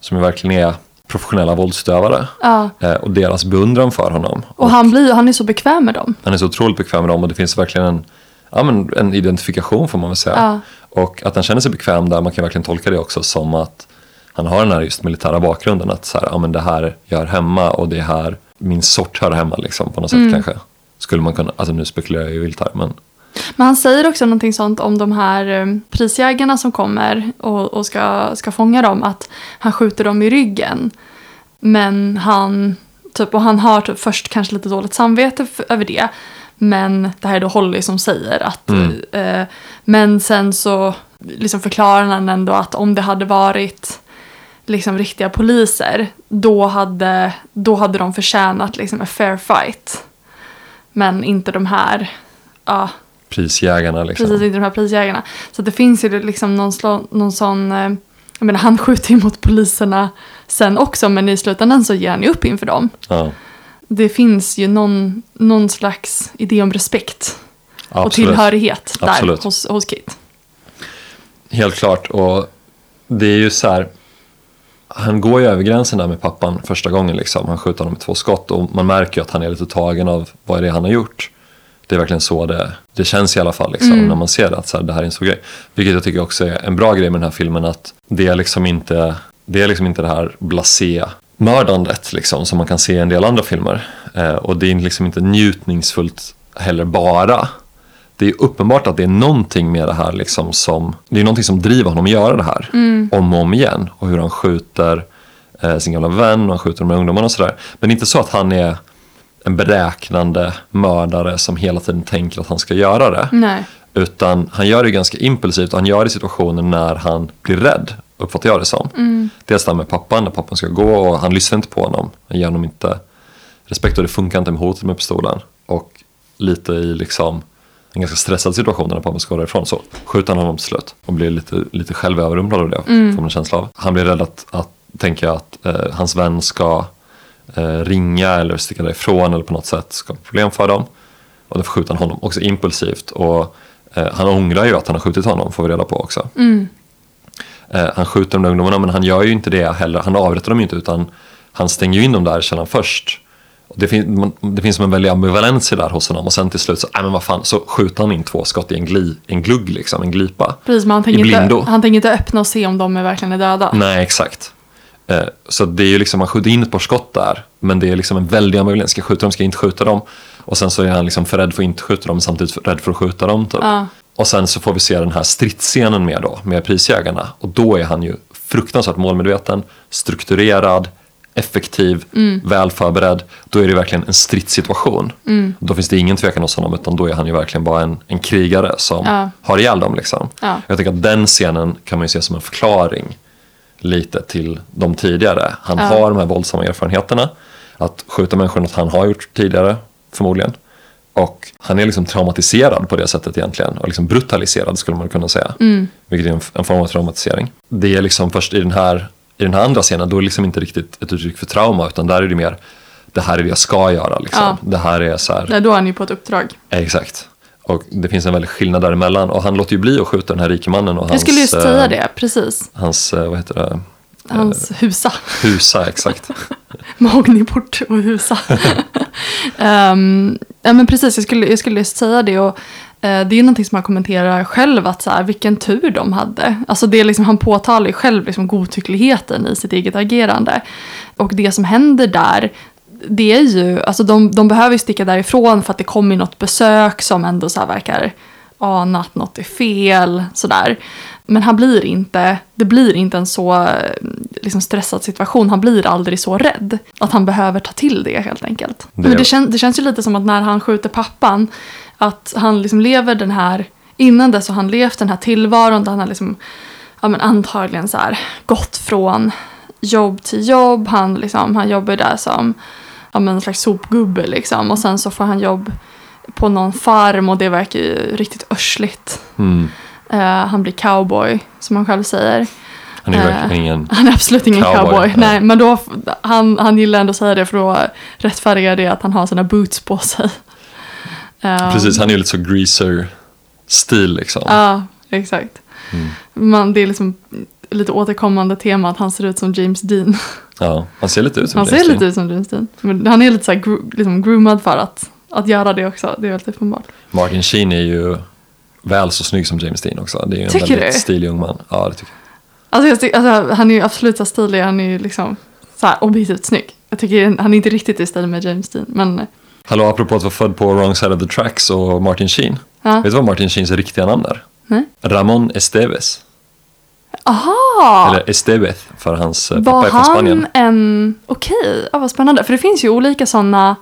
som ju verkligen är professionella våldsutövare. ja. Eh, och deras beundran för honom. Och han, blir, han är så bekväm med dem. Han är så otroligt bekväm med dem och det finns verkligen en, ja, men en identifikation får man väl säga. Ja. Och att han känner sig bekväm där, man kan verkligen tolka det också som att han har den här just militära bakgrunden. Att så här, ja, men det här jag hör hemma och det är här min sort hör hemma liksom, på något sätt Mm. kanske. Skulle man kunna, alltså nu spekulerar jag ju vilt här men Men han säger också någonting sånt om de här eh, prisjägarna som kommer och, och ska, ska fånga dem. Att han skjuter dem i ryggen. Men han, typ, och han har typ först kanske lite dåligt samvete f- över det. Men det här är då Holly som säger att. Mm. Eh, men sen så liksom förklarar han ändå att om det hade varit liksom riktiga poliser. Då hade, då hade de förtjänat liksom en fair fight. Men inte de här. Ja, prisjägarna liksom. Precis, inte de här prisjägarna. Så det finns ju liksom någon, slå, någon sån... Eh, jag menar, han skjuter ju mot poliserna sen också, men i slutändan så ger han ju upp inför dem. Ja, Det finns ju någon, någon slags idé om respekt och absolut. tillhörighet där Absolut. hos, hos Kit. Helt klart och det är ju så här. Han går ju över gränsen där med pappan första gången liksom. Han skjuter honom med två skott och man märker ju att han är lite tagen av vad är det han har gjort. Det är verkligen så det, det känns i alla fall liksom, Mm. när man ser att så här, det här är en stor grej. Vilket jag tycker också är en bra grej med den här filmen att det är liksom inte det, är liksom inte det här blasé mördandet liksom, som man kan se i en del andra filmer. Eh, och det är liksom inte njutningsfullt heller bara. Det är uppenbart att det är någonting med det här liksom som, det är någonting som driver honom att göra det här om och om igen. Och hur han skjuter eh, sin gamla vän och han skjuter de här ungdomarna och sådär. Men det är inte så att han är en beräknande mördare som hela tiden tänker att han ska göra det. Nej. Utan han gör det ganska impulsivt och han gör det i situationer när han blir rädd, uppfattar jag det som. Dels det här med pappan, när pappan ska gå och han lyssnar inte på honom. Han ger honom inte respekt och det funkar inte med hotet med pistolen. Och lite i liksom en ganska stressad situation när pappan ska gå därifrån så skjuter han honom till slut och blir lite, lite självöverrumplad av det, får man en känsla av. Han blir rädd att, att tänka att eh, hans vän ska ringa eller sticka därifrån eller på något sätt skapa problem för dem. Och därför skjuter han honom också impulsivt. Och eh, han ångrar ju att han har skjutit honom, får vi reda på också. Eh, han skjuter de där ungdomarna, men han gör ju inte det heller. Han avrättar dem ju inte, utan han stänger ju in dem där i källaren först. Det, fin- det finns som en väldig ambivalens i där hos honom. Och sen till slut så, nej men vad fan, så skjuter han in två skott i en, gli, en glugg, liksom, en glipa. Precis, men han tänker, inte, han tänker inte öppna och se om de är verkligen är döda. Nej, exakt. Eh, Så det är ju liksom, han skjuter in ett par skott där. Men det är liksom en väldig ambivalens. Ska jag skjuta dem, ska jag inte skjuta dem? Och sen så är han liksom för rädd för att inte skjuta dem, samtidigt rädd för att skjuta dem. Typ. Ja. Och sen så får vi se den här stridsscenen med då, med prisjägarna. Och då är han ju fruktansvärt målmedveten, strukturerad, effektiv, Mm. väl förberedd. Då är det verkligen en stridssituation. Mm. Då finns det ingen tvekan hos honom, utan då är han ju verkligen bara en, en krigare som Ja. har ihjäl dem. Liksom. Ja. Jag tycker att den scenen kan man ju se som en förklaring lite till de tidigare. Han Ja. har de här våldsamma erfarenheterna. Att skjuta människor något han har gjort tidigare, förmodligen. Och han är liksom traumatiserad på det sättet egentligen. Och liksom brutaliserad skulle man kunna säga. Vilket är en, en form av traumatisering. Det är liksom först i den här, i den här andra scenen, då är det liksom inte riktigt ett uttryck för trauma. Utan där är det mer, det här är det jag ska göra. Liksom. Ja. Det här är så här, Nej, då är han ju på ett uppdrag. exakt. Och det finns en väldig skillnad däremellan. Och han låter ju bli att skjuta den här rike mannen och hans, Jag skulle just säga eh, det, precis. hans, eh, vad heter det, Hans husa. husa, exakt. Magniport och husa. um, ja men precis, jag skulle, jag skulle just säga det. Och, Eh, det är någonting som han kommenterar själv, att så här, vilken tur de hade. Alltså det är liksom, han påtalar ju själv liksom godtyckligheten i sitt eget agerande. Och det som händer där, det är ju, alltså de, de behöver ju sticka därifrån för att det kommer något besök som ändå så verkar ana att något är fel, sådär. Men han blir inte, det blir inte en så liksom, stressad situation. Han blir aldrig så rädd. Att han behöver ta till det helt enkelt. Det- Men det, kän, det känns ju lite som att när han skjuter pappan, att han liksom lever den här, innan dess har han levt den här tillvaron där han har liksom, ja men antagligen så här gått från jobb till jobb. Han, liksom, han jobbar där som ja, men en slags sopgubbe liksom. Och sen så får han jobb på någon farm och det verkar ju riktigt örsligt. Mm. Eh, han blir cowboy, som han själv säger. Han är ju Eh, verkligen ingen... Han är absolut ingen Cowboy, cowboy. nej. Men då, han, han gillar ändå att säga det för att rättfärdiga det att han har sina boots på sig. Eh, Precis, han är ju lite så greaser-stil liksom. Ja, exakt. Mm. Man, det är liksom lite återkommande tema att han ser ut som James Dean. Ja, han ser lite ut som Han ser lite ut som James Dean. Men han är lite så här gro, liksom groomad för att, att göra det också. Det är väldigt uppenbart. Martin Sheen är ju väl så snygg som James Dean också. Det är ju en Tycker väldigt du? stilig ung man. Ja, det tycker jag. Alltså, jag alltså, han är ju absolut så stilig. Han är ju liksom så här objektivt snygg. Jag tycker han är inte riktigt i stil med James Dean. Men Hallå, apropå att vara född på wrong side of the tracks och Martin Sheen. ja. Vet du vad Martin Sheens riktiga namn är? Nej. Ramon Esteves. Aha! Eller Estevez för hans eh, Var pappa är från han Spanien. en... Okej, ja, vad spännande. För det finns ju olika sådana...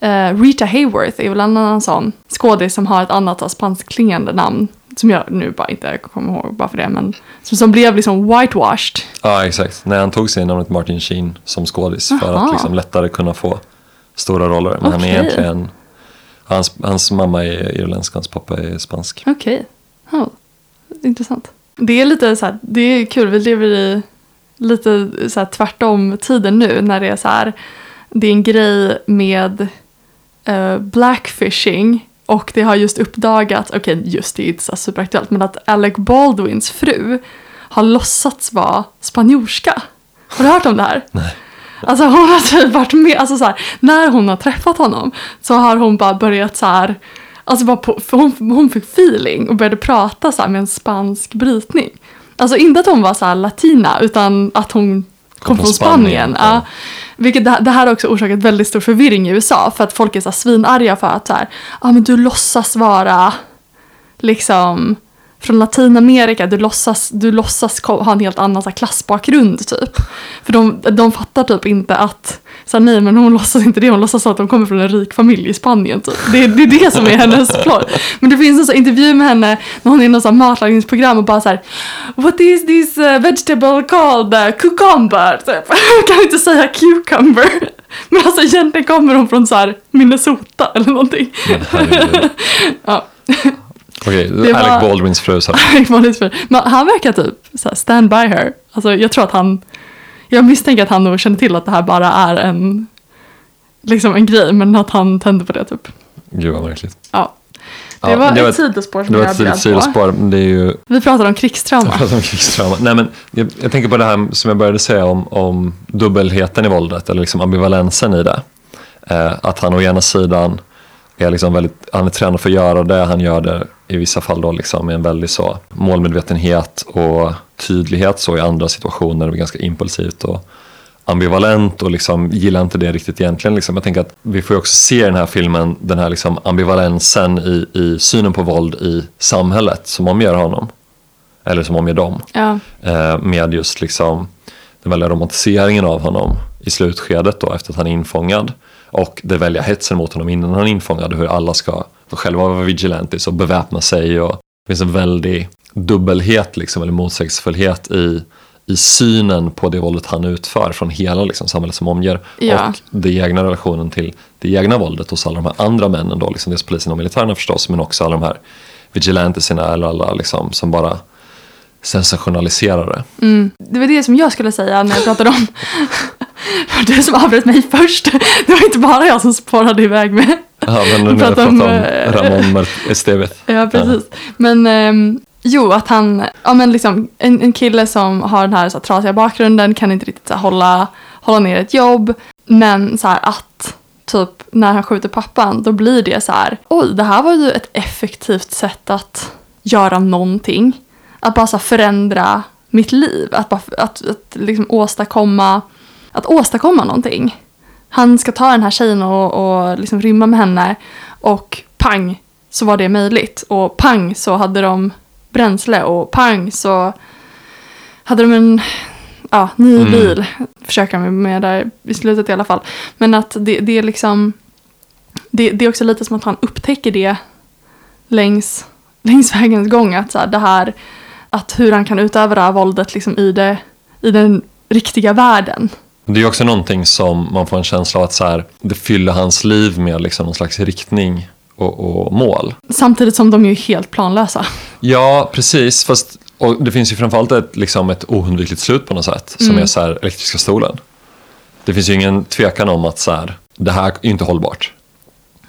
eh, Rita Hayworth är väl en annan sån skådis som har ett annat spanskklingande namn. Som jag nu bara inte kommer ihåg bara för det. Men som, som blev liksom whitewashed. Ja, exakt. Nej, han tog sig namnet Martin Sheen som skådis för att liksom lättare kunna få stora roller. Men han är egentligen... Hans, hans mamma är irländsk, hans pappa är spansk. Okej, ja, intressant. Det är lite så här, det är kul. Vi lever i lite så här tvärtom tiden nu. När det är så här, det är en grej med eh, blackfishing. Och det har just uppdagats, okej just det är inte så superaktuellt, men att Alec Baldwins fru har låtsats vara spanjorska. Har du hört om det här? Nej. Alltså hon har typ varit med, alltså så här, när hon har träffat honom så har hon bara börjat så här, alltså bara på, för hon, hon fick feeling och började prata så med en spansk brytning. Alltså inte att hon var så latina utan att hon kom, från Spanien. ja. Ja. Vilket det, det här har också orsakat väldigt stor förvirring i USA för att folk är så här svinarga för att så här, ja men du låtsas vara liksom från Latinamerika, du låtsas, du låtsas ha en helt annan så här, klassbakgrund typ. För de, de fattar typ inte att, så här, nej men hon låtsas inte det, hon låtsas att de kommer från en rik familj i Spanien typ. Det, det är det som är hennes plott. Men det finns en sån här intervju med henne när hon är i något så här matlagningsprogram och bara så här, What is this uh, vegetable called? Uh, cucumber? Typ. kan inte säga cucumber. Men alltså egentligen kommer hon från så här Minnesota eller någonting. Ja. Okej, Det Alec var- Baldwins fru Men han verkar typ så här, stand by her. Alltså jag tror att han, jag misstänker att han nog känner till att det här bara är en, liksom en grej, men att han tände på det typ. Gud vad märkligt. Ja. Det Ja, var det ett sidospår som Det var jag blev sidospår, det är ju Vi pratade om krigstrauma. Jag pratar om krigstrauma. Nej, men jag, jag tänker på det här som jag började säga om, om dubbelheten i våldet, eller liksom ambivalensen i det. Eh, att han å ena sidan är liksom väldigt, han är tränad för att göra det, han gör det i vissa fall då liksom med en väldig så målmedvetenhet och tydlighet så i andra situationer, är det ganska impulsivt och ambivalent och liksom gillar inte det riktigt egentligen. Liksom. Jag tänker att vi får ju också se i den här filmen den här liksom ambivalensen i, i synen på våld i samhället som omger honom. Eller som omger dem. Ja. Eh, med just liksom den väldiga romantiseringen av honom i slutskedet då efter att han är infångad. Och det väldiga hetsen mot honom innan han är infångad hur alla ska själva vara vigilantes och beväpna sig. Och det finns en väldig dubbelhet liksom, eller motsägelsefullhet i, i synen på det våldet han utför från hela liksom, samhället som omger. Ja. Och den egna relationen till det egna våldet hos alla de här andra männen då, liksom dels polisen och militärerna förstås, men också alla de här vigilantesina eller alla liksom, som bara sensationaliserar det. Mm. Det var det som jag skulle säga när jag pratade om... Det som avbröt mig först. Det var inte bara jag som spårade iväg med. Ja, men nu pratar om, om eh, Ramon Estevez. Ja, precis. Men ehm, jo, att han, ja men liksom en, en kille som har den här, så här trasiga bakgrunden kan inte riktigt så här, hålla, hålla ner ett jobb. Men så här att typ när han skjuter pappan, då blir det så här, oj, det här var ju ett effektivt sätt att göra någonting. Att bara så förändra mitt liv, att, bara, att, att liksom åstadkomma, att åstadkomma någonting. Han ska ta den här tjejen och, och liksom rymma med henne och pang så var det möjligt. Och pang så hade de bränsle och pang så hade de en ja, ny Mm. bil. Försöker de med där i slutet i alla fall. Men att det, det är liksom det, det är också lite som att han upptäcker det längs, längs vägens gång. Att så här, det här, att hur han kan utöva det här våldet liksom i, det, i den riktiga världen. Det är också någonting som man får en känsla av att så här, det fyller hans liv med liksom någon slags riktning och, och mål. Samtidigt som de är ju helt planlösa. Ja, precis. Fast, och det finns ju framförallt ett, liksom ett oundvikligt slut på något sätt. Som Mm. är så här, elektriska stolen. Det finns ju ingen tvekan om att så här, det här är inte hållbart.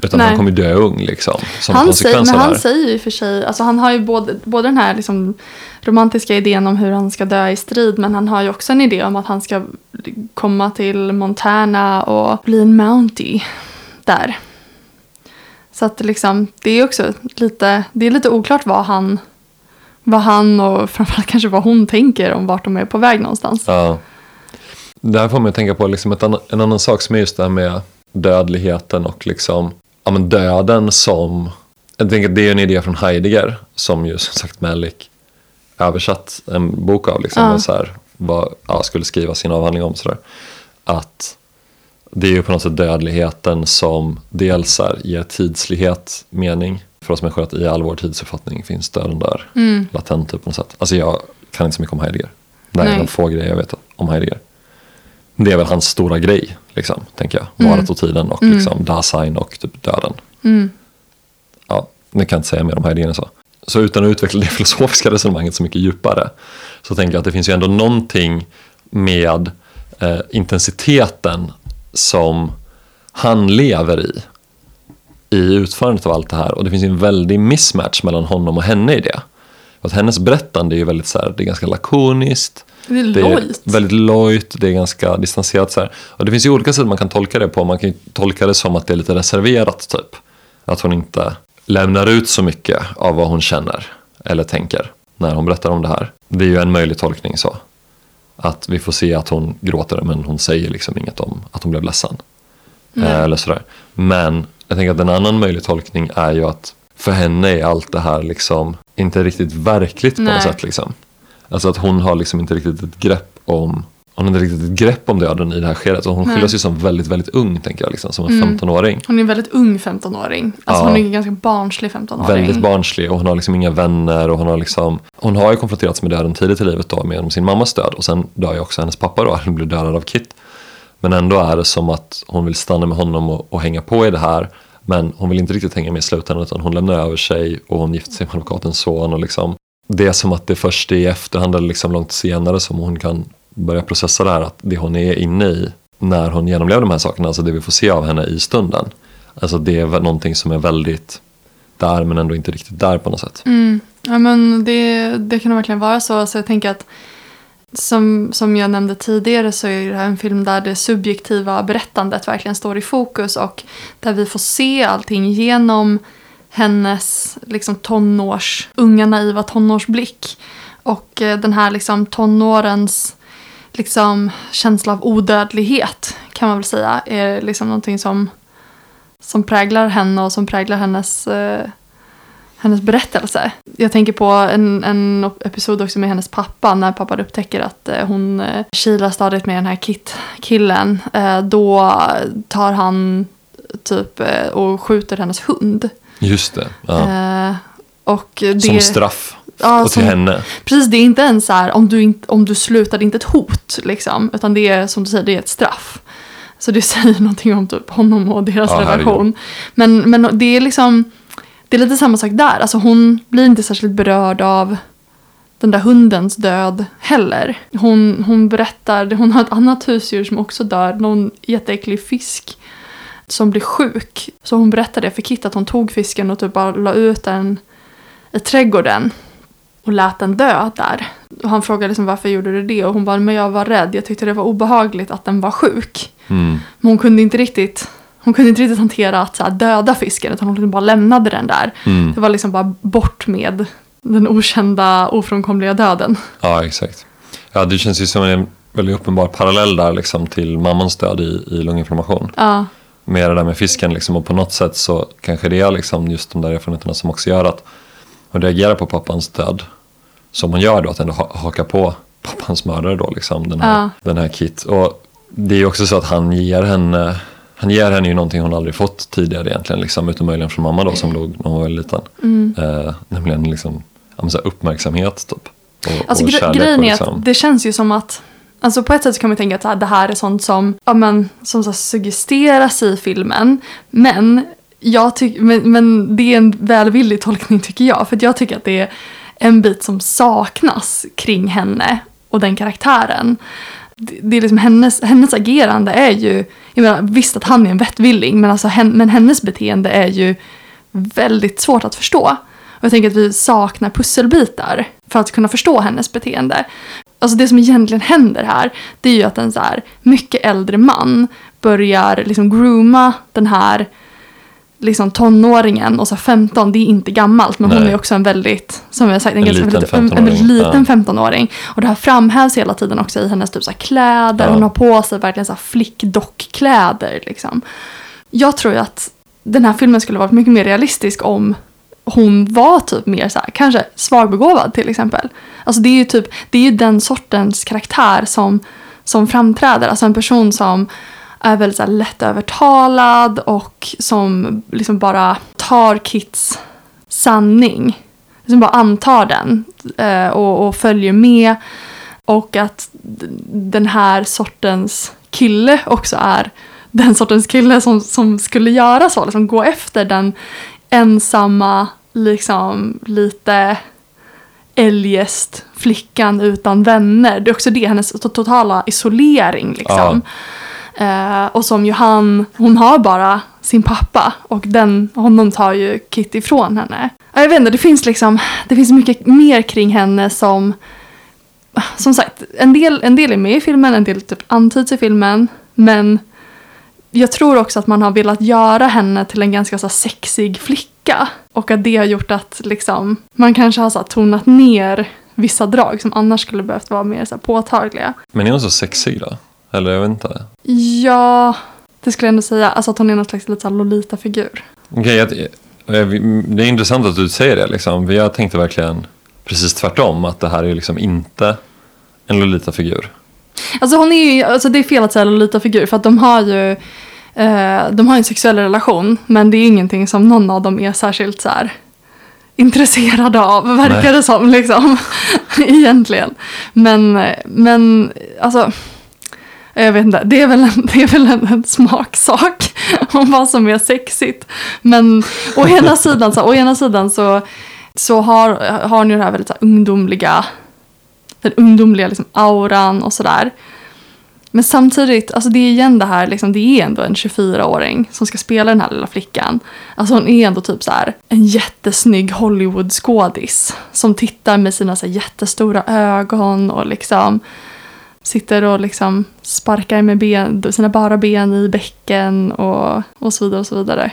Utan Nej. han kommer ju dö ung liksom. Som Han, säger, men han säger ju i och för sig, alltså han har ju både, både den här liksom romantiska idén om hur han ska dö i strid, men han har ju också en idé om att han ska komma till Montana och bli en Mountie där. Så att liksom, det är också lite, det är lite oklart vad han, vad han och framförallt kanske vad hon tänker om vart de är på väg någonstans. Ja. Det här får mig att tänka på liksom ett en annan sak som är just det här med dödligheten och liksom, ja, men döden som... Jag tänker det är en idé från Heidegger som ju som sagt Malik översatt en bok av. Liksom, Ja. så här, vad, ja, skulle skriva sin avhandling om. Så där. Att det är ju på något sätt dödligheten som dels här, ger tidslighet, mening. För oss människor att i all vår tidsuppfattning finns döden där. Mm. Latent typ på något sätt. Alltså jag kan inte så mycket om Heidegger. Det är en få grejer jag vet om Heidegger. Det är väl hans stora grej, liksom, tänker jag. Mm. Varat och tiden och Mm. liksom Dasein och typ döden. Mm. Ja, nu kan jag inte säga mer om Heidegger så. Så utan att utveckla det filosofiska resonemanget så mycket djupare så tänker jag att det finns ju ändå någonting med eh, intensiteten som han lever i i utförandet av allt det här och det finns ju en väldig mismatch mellan honom och henne i det. Att hennes berättande är ju väldigt så här, det är ganska lakoniskt, Det är det är väldigt lojt, det är ganska distanserat så här. Och det finns ju olika sätt man kan tolka det på. Man kan tolka det som att det är lite reserverat typ. Att hon inte lämnar ut så mycket av vad hon känner eller tänker när hon berättar om det här. Det är ju en möjlig tolkning så. Att vi får se att hon gråter men hon säger liksom inget om att hon blev ledsen. Nej. Eh, Eller sådär. Men jag tänker att en annan möjlig tolkning är ju att för henne är allt det här liksom inte riktigt verkligt på Nej. något sätt. Liksom. Alltså att hon har liksom inte riktigt ett grepp om hon har inte riktigt ett grepp om döden i det här skedet. Och hon Nej. skildras ju som väldigt, väldigt ung, tänker jag. Liksom, som en Mm. 15-åring. Hon är en väldigt ung 15-åring. Alltså Ja. hon är en ganska barnslig 15-åring. Väldigt barnslig och hon har liksom inga vänner. Och hon, har liksom, hon har ju konfronterats med döden tidigt i livet då, med sin mammas död. Och sen dör ju också hennes pappa då, han blir dödad av Kit. Men ändå är det som att hon vill stanna med honom och, och hänga på i det här. Men hon vill inte riktigt hänga med i slutändan utan hon lämnar över sig och hon gifter sig med advokatens son. Och liksom, det är som att det först är i efterhand eller liksom långt senare som hon kan börja processa det här. Att det hon är inne i när hon genomlever de här sakerna, alltså det vi får se av henne i stunden. Alltså det är någonting som är väldigt där men ändå inte riktigt där på något sätt. Mm. Ja, men det, det kan nog verkligen vara så. Så jag tänker att som, som jag nämnde tidigare så är det här en film där det subjektiva berättandet verkligen står i fokus och där vi får se allting genom hennes liksom tonårs, unga naiva tonårsblick. Och eh, den här liksom tonårens liksom känsla av odödlighet kan man väl säga är liksom någonting som, som präglar henne och som präglar hennes eh, hennes berättelse. Jag tänker på en, en episod också med hennes pappa när pappan upptäcker att eh, hon eh, kilar stadigt med den här Kit-killen. Eh, då tar han typ och skjuter hennes hund. Just det. Ja. Och det, Som straff. Ja, och till som- henne. Precis, det är inte ens så här om du, inte, om du slutar, det är inte ett hot liksom. Utan det är som du säger, det är ett straff. Så det säger någonting om typ honom och deras Ja, relation. Men, men det är liksom, det är lite samma sak där. Alltså hon blir inte särskilt berörd av den där hundens död heller. Hon, hon berättar, hon har ett annat husdjur som också dör, någon jätteäcklig fisk som blir sjuk. Så hon berättar det för Kit att hon tog fisken och typ bara la ut den i trädgården och lät den dö där. Och han frågade liksom varför gjorde du det och hon bara men jag var rädd, jag tyckte det var obehagligt att den var sjuk. Mm. Men hon kunde inte riktigt, hon kunde inte riktigt hantera att så här, döda fisken utan hon liksom bara lämnade den där. Mm. Det var liksom bara bort med den okända ofrånkomliga döden. Ja, exakt. Ja, det känns ju som en väldigt uppenbar parallell där liksom till mammans död i, i lunginflammation. Ja, Med det där med fisken liksom och på något sätt så kanske det är liksom just de där erfarenheterna som också gör att hon reagerar på pappans död. Som hon gör då, att ändå ha, haka på pappans mördare då liksom, den här, Ja. den här Kit. Och det är ju också så att han ger henne han ger henne ju någonting hon aldrig fått tidigare egentligen, liksom, utom möjligen från mamma då som låg när hon var liten. Mm. Eh, nämligen liksom, så uppmärksamhet typ. Och, Alltså och gre- grejen är liksom, att det känns ju som att Alltså på ett sätt så kan man tänka att här, det här är sånt som, ja, men, som så suggesteras i filmen. Men, jag tyck, men, men det är en välvillig tolkning tycker jag. För jag tycker att det är en bit som saknas kring henne och den karaktären. Det, är liksom hennes, hennes agerande är ju, jag menar visst att han är en vettvilling men, alltså, hen, men hennes beteende är ju väldigt svårt att förstå. Och jag tänker att vi saknar pusselbitar för att kunna förstå hennes beteende. Alltså det som egentligen händer här, det är ju att en så här mycket äldre man börjar liksom grooma den här liksom tonåringen och så 15, det är inte gammalt men hon Nej. är också en väldigt, som jag sagt, en, En ganska liten väldigt, en, en 15-åring, väldigt liten ja. 15-åring. Och det här framhävs hela tiden också i hennes typ så kläder, Ja. hon har på sig verkligen så här flickdockkläder liksom. Jag tror ju att den här filmen skulle varit mycket mer realistisk om hon var typ mer så här, kanske svagbegåvad till exempel. Alltså det är ju typ, det är ju den sortens karaktär som, som framträder. Alltså en person som är väldigt så här lättövertalad och som liksom bara tar Kits sanning. Som bara antar den eh, och, och följer med. Och att den här sortens kille också är den sortens kille som, som skulle göra så. Liksom gå efter den ensamma, liksom lite eljest flickan utan vänner. Det är också det, hennes totala isolering liksom. Eh, och som ju han, hon har bara sin pappa och den, honom tar ju Kitty ifrån henne. Jag vet inte, det finns liksom, det finns mycket mer kring henne som, som sagt, en del, en del är med i filmen, en del typ antyds i filmen, men jag tror också att man har velat göra henne till en ganska så sexig flicka. Och att det har gjort att liksom, man kanske har så tonat ner vissa drag som annars skulle behövt vara mer så påtagliga. Men är hon så sexig då? Eller jag vet inte. Ja, det skulle jag ändå säga. Alltså att hon är någon slags lite Lolita-figur. Okej, jag- det är intressant att du säger det. Liksom. Jag tänkte verkligen precis tvärtom. Att det här är liksom inte en Lolita-figur. Alltså hon är ju, alltså det är fel att säga Lolita-figur för att de har ju eh, de har en sexuell relation men det är ingenting som någon av dem är särskilt så här intresserade av, verkar Nej. det som liksom. Egentligen. Men, men alltså jag vet inte, det är väl en, det är väl en, en smaksak om vad som är sexigt. Men å ena sidan så, å ena sidan så, så har, har ni den här väldigt så här, ungdomliga den ungdomliga liksom, auran och sådär. Men samtidigt, alltså det är igen det här, liksom, det är ändå en 24-åring som ska spela den här lilla flickan. Alltså hon är ändå typ så här en jättesnygg Hollywood-skådis som tittar med sina så här, jättestora ögon och liksom sitter och liksom sparkar med ben, sina bara ben i bäcken och, och så vidare och så vidare.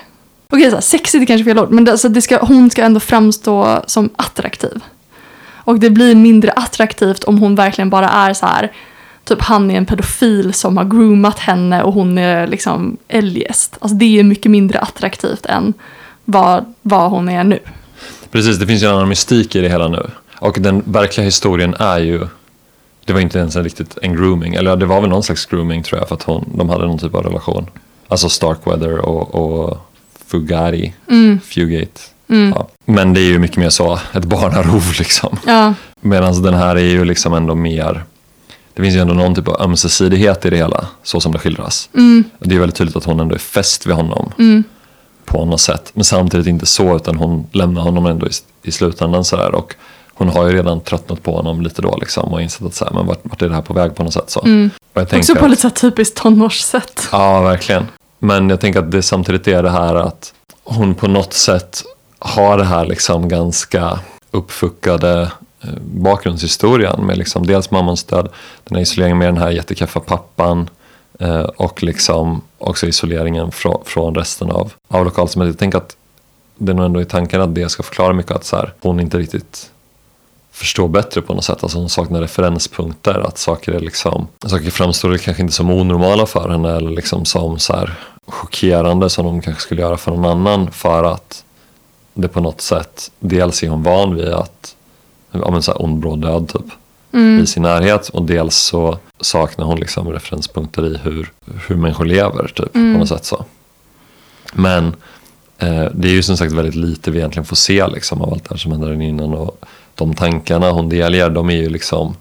Okej, så här, sexigt är kanske fel ord, men det, alltså, det ska, hon ska ändå framstå som attraktiv. Och det blir mindre attraktivt om hon verkligen bara är så här, typ han är en pedofil som har groomat henne och hon är liksom eljest. Alltså det är mycket mindre attraktivt än vad, vad hon är nu. Precis, det finns ju en annan mystik i det hela nu. Och den verkliga historien är ju det var inte ens en riktigt en grooming, eller det var väl någon slags grooming tror jag för att hon, de hade någon typ av relation. Alltså Starkweather och, och Fugari, Mm. Fugate. Ja. Men det är ju mycket mer så, ett barnarov liksom. Ja, Medan den här är ju liksom ändå mer, det finns ju ändå någon typ av ömsesidighet i det hela, så som det skildras. mm, Det är väldigt tydligt att hon ändå är fäst vid honom mm, på något sätt. Men samtidigt inte så, utan hon lämnar honom ändå i, i slutändan sådär. Och hon har ju redan tröttnat på honom lite då liksom och insett att så här, men vart, vart är det här på väg på något sätt så. mm. Och jag Också tänker på att- lite så här typiskt tonårssätt. Ja, verkligen. Men jag tänker att det samtidigt är det här att hon på något sätt har det här liksom ganska uppfuckade eh, bakgrundshistorien med liksom dels mammans död, den här isoleringen med den här jättekaffa pappan, Eh, och liksom också isoleringen från, från resten av, av lokalsamhället. Jag tänker att det är nog ändå i tanken att det ska förklara mycket att så här, hon inte riktigt förstår bättre på något sätt. Alltså hon saknar referenspunkter. Att saker, är liksom, saker framstår kanske inte som onormala för henne eller liksom som så här chockerande som de kanske skulle göra för någon annan. För att det på något sätt, dels är hon van vid att ja, men så här ond bråd död typ i sin närhet och dels så saknar hon liksom referenspunkter i hur, hur människor lever typ på något sätt så. Men eh, det är ju som sagt väldigt lite vi egentligen får se liksom av allt det här som händer innan och de tankarna hon delger de är ju liksom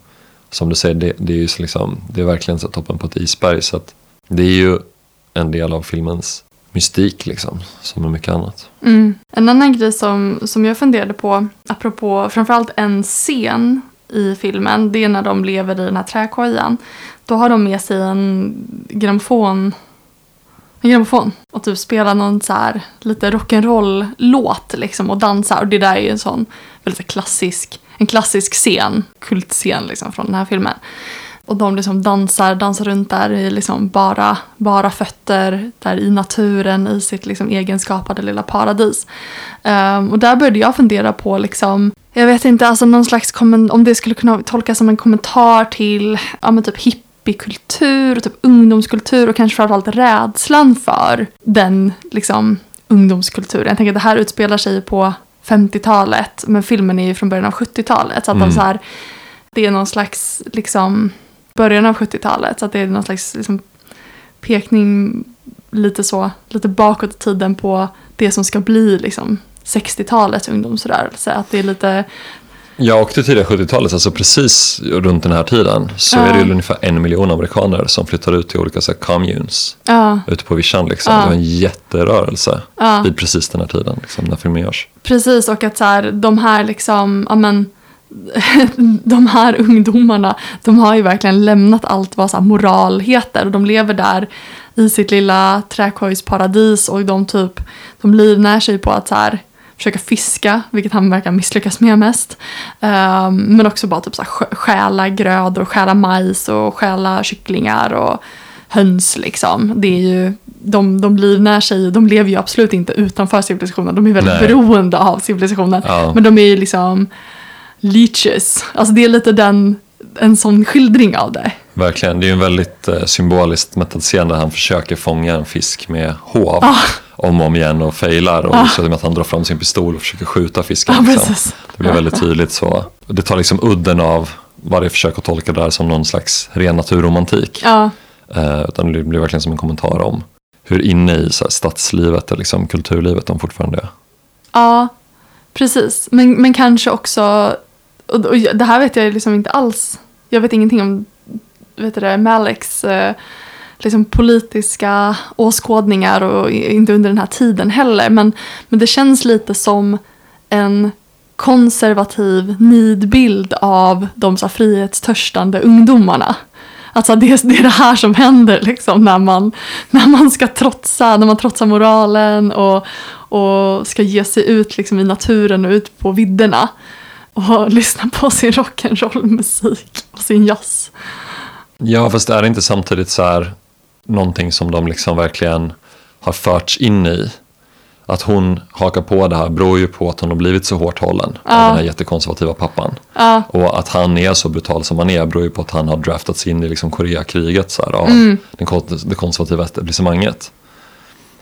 som du säger det, det är ju liksom det är verkligen så toppen på ett isberg så att det är ju en del av filmens mystik liksom som är mycket annat. Mm. En annan grej som, som jag funderade på, apropå framförallt en scen i filmen, det är när de lever i den här träkojan. Då har de med sig en grammofon, en grammofon och typ spela någon så här lite rock'n'roll-låt liksom och dansa Och det där är ju en sån väldigt klassisk, en klassisk scen, kultscen liksom från den här filmen. Och de liksom dansar, dansar runt där i liksom bara, bara fötter, där i naturen, i sitt liksom egenskapade lilla paradis. Um, och där började jag fundera på, liksom, jag vet inte, alltså någon slags om det skulle kunna tolkas som en kommentar till ja, men typ hippiekultur, och typ ungdomskultur och kanske framförallt rädslan för den liksom, ungdomskulturen. Jag tänker att det här utspelar sig på 50-talet, men filmen är ju från början av 70-talet. Så att de så här, det är någon slags liksom, början av 70-talet. Så att det är någon slags liksom, pekning lite så, lite bakåt i tiden på det som ska bli liksom 60-talets ungdomsrörelse. Att det är lite, Ja, och det tidiga 70-talet, alltså precis runt den här tiden, så Ja. är det ju ungefär en miljon amerikaner som flyttar ut till olika så här, communes ja, ute på vischan. Liksom. Ja. Det var en jätterörelse Ja. vid precis den här tiden, liksom, när filmen görs. precis och att så här, de här liksom, ja men, de här ungdomarna, de har ju verkligen lämnat allt vad så här moral heter och de lever där i sitt lilla träkojsparadis och de typ, de livnär sig på att så här, försöka fiska, vilket han verkar misslyckas med mest. Ehm, men också bara typ så här, stjäla grödor, och stjäla majs och stjäla kycklingar och höns liksom. Det är ju, de, de livnär sig, de lever ju absolut inte utanför civilisationen, de är väldigt Nej. beroende av civilisationen. Ja. Men de är ju liksom leeches, alltså det är lite den, en sån skildring av det. Verkligen, det är ju en väldigt eh, symboliskt mättad scen där han försöker fånga en fisk med hov Ah. om och om igen och failar. Och slutar med att han drar fram sin pistol och försöker skjuta fisken. Ja, liksom. Det blir väldigt tydligt så. Det tar liksom udden av varje försök att tolka det här som någon slags ren naturromantik. Ja, Eh, utan det blir verkligen som en kommentar om hur inne i så här, stadslivet eller liksom, kulturlivet de fortfarande är. Ja, precis. Men, men kanske också, och, och det här vet jag liksom inte alls, jag vet ingenting om vet du det, Maleks eh, liksom politiska åskådningar och inte under den här tiden heller. Men, men det känns lite som en konservativ nidbild av de så här, frihetstörstande ungdomarna. Alltså det, är- det är det här som händer liksom när man, när man ska trotsa, när man trotsar moralen och, och ska ge sig ut liksom i naturen och ut på vidderna. Och lyssna på sin rock'n'roll-musik och sin jazz. Ja, fast är det inte samtidigt så här någonting som de liksom verkligen har förts in i? Att hon hakar på det här beror ju på att hon har blivit så hårt hållen av Ja. den här jättekonservativa pappan. Ja, Och att han är så brutal som han är beror ju på att han har draftats in i liksom Koreakriget så här, av Mm. den, det konservativa etablissemanget.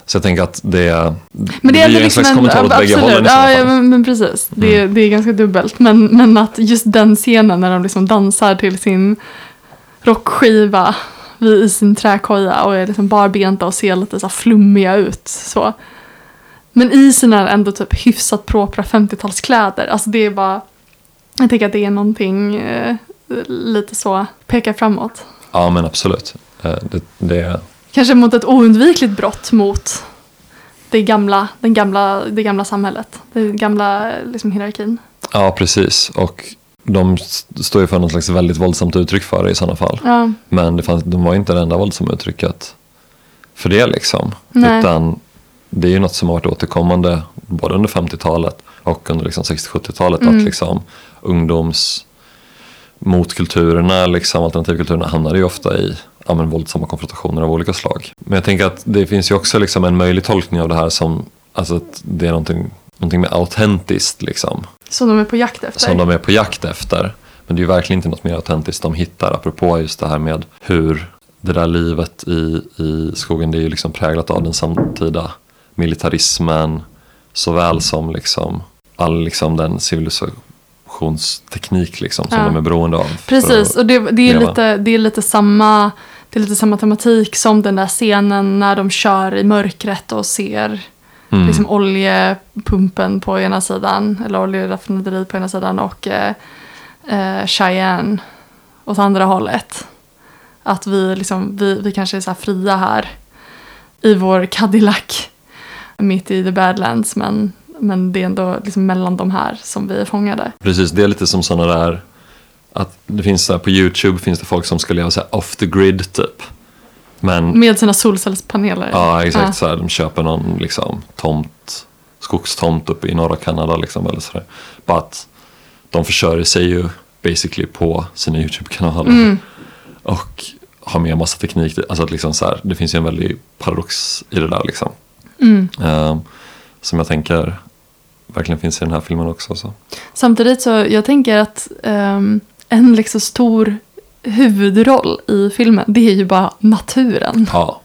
Så jag tänker att det, Men det blir är en liksom slags en, kommentar åt bägge absolut, hållen i ja, ja. Mm. men, men precis. Det, är- det är ganska dubbelt. Men, men att just den scenen när de liksom dansar till sin rockskiva i sin träkoja och är liksom barbenta och ser lite så flummiga ut. Så. Men i sina ändå typ hyfsat propra 50-talskläder. Alltså det är bara, jag tänker att det är någonting eh, lite så, pekar framåt. Ja men absolut. Eh, Det, det, Kanske mot ett oundvikligt brott mot det gamla, den gamla, det gamla samhället. Den gamla liksom, hierarkin. ja precis. Och de st- står ju för något slags väldigt våldsamt uttryck för det i sådana fall. Ja, Men det fanns, de var inte det enda våldsamma uttrycket för det liksom. Nej. Utan det är ju något som har varit återkommande både under 50-talet och under liksom 60-70-talet. Mm. Att liksom ungdoms motkulturerna, liksom alternativkulturerna hamnar ju ofta i ja, men våldsamma konfrontationer av olika slag. Men jag tänker att det finns ju också liksom en möjlig tolkning av det här som alltså att det är någonting, någonting med autentiskt liksom. Som de är på jakt efter. Som de är på jakt efter. Men det är ju verkligen inte något mer autentiskt de hittar. Apropå just det här med hur det där livet i, i skogen det är ju liksom präglat av den samtida militarismen. Såväl som liksom all liksom den civilisationsteknik liksom, som Ja. de är beroende av. Precis, och det, det, är leva. lite, det, är lite samma, det är lite samma tematik som den där scenen när de kör i mörkret och ser Mm. liksom oljepumpen på ena sidan, eller oljeraffinaderiet på ena sidan och eh, eh, Cheyenne åt andra hållet. Att vi, liksom, vi, vi kanske är så här fria här i vår Cadillac mitt i the Badlands men, men det är ändå liksom mellan de här som vi är fångade. Precis, det är lite som sådana där att det finns så här, på YouTube finns det folk som ska leva så off the grid typ. Men Med sina solcellspaneler. ja, exakt Ja. så här, de köper någon liksom tomt, skogstomt uppe i norra Kanada liksom eller så där. Bara att de försörjer sig ju basically på sina YouTube-kanaler. Mm. Och har med massa teknik. Alltså att liksom så här, det finns ju en väldig paradox i det där liksom. Mm. Ehm, som jag tänker verkligen finns i den här filmen också. Så. Samtidigt så jag tänker att ehm, en liksom stor huvudroll i filmen det är ju bara naturen. Ja,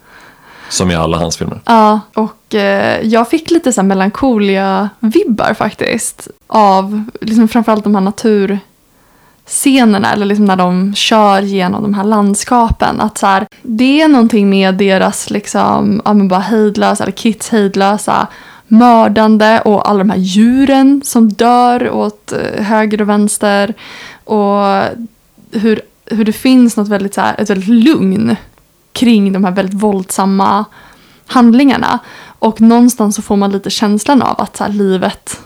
som i alla hans filmer. Ja, och eh, jag fick lite så här melankolia vibbar faktiskt. Av liksom framförallt de här naturscenerna, eller liksom när de kör genom de här landskapen. Att så här, det är någonting med deras liksom, ja men bara hejdlösa, eller Kits hejdlösa mördande och alla de här djuren som dör åt eh, höger och vänster. Och hur, hur det finns något väldigt, så här, ett väldigt lugn kring de här väldigt våldsamma handlingarna. Och någonstans så får man lite känslan av att så här, livet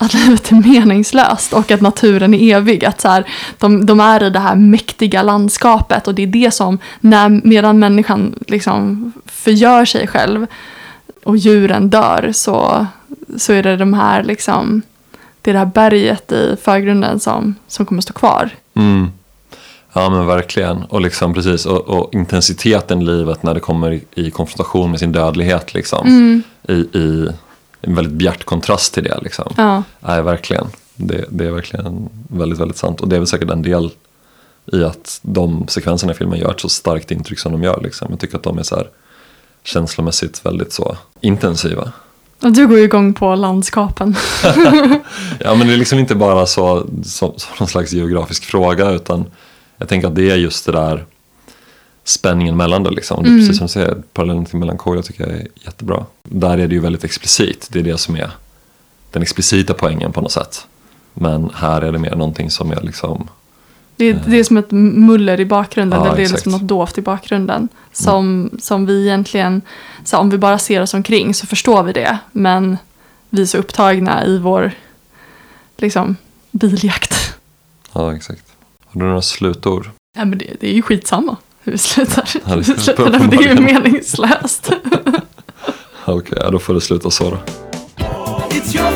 att livet är meningslöst och att naturen är evig. Att så här, de, de är i det här mäktiga landskapet och det är det som, när, medan människan liksom förgör sig själv och djuren dör så, så är det de här liksom, det är det här berget i förgrunden som, som kommer stå kvar. Mm. Ja men verkligen. Och liksom precis. Och, och intensiteten i livet när det kommer i, i konfrontation med sin dödlighet liksom. Mm. I, I en väldigt bjärt kontrast till det liksom. Ja. Nej, verkligen. Det, det är verkligen väldigt, väldigt sant. Och det är väl säkert en del i att de sekvenserna i filmen gör ett så starkt intryck som de gör. Liksom. Jag tycker att de är så här känslomässigt väldigt så intensiva. Och du går ju igång på landskapen. Ja men det är liksom inte bara så som, som någon slags geografisk fråga utan jag tänker att det är just det där spänningen mellan det liksom. Är precis som du säger, parallellen till melankolia tycker jag är jättebra. Där är det ju väldigt explicit, det är det som är den explicita poängen på något sätt. Men här är det mer någonting som är liksom, Det är, det är som ett muller i bakgrunden, Ja, eller det är exakt. liksom något dovt i bakgrunden. Som, som vi egentligen, så om vi bara ser oss omkring så förstår vi det. Men vi är så upptagna i vår liksom, biljakt. ja exakt. Har du några slutord? Ja, men det, det är ju skitsamma hur vi slutar. Ja, det- slutar är ju meningslöst. Okej, ja, då får det sluta så då. It's your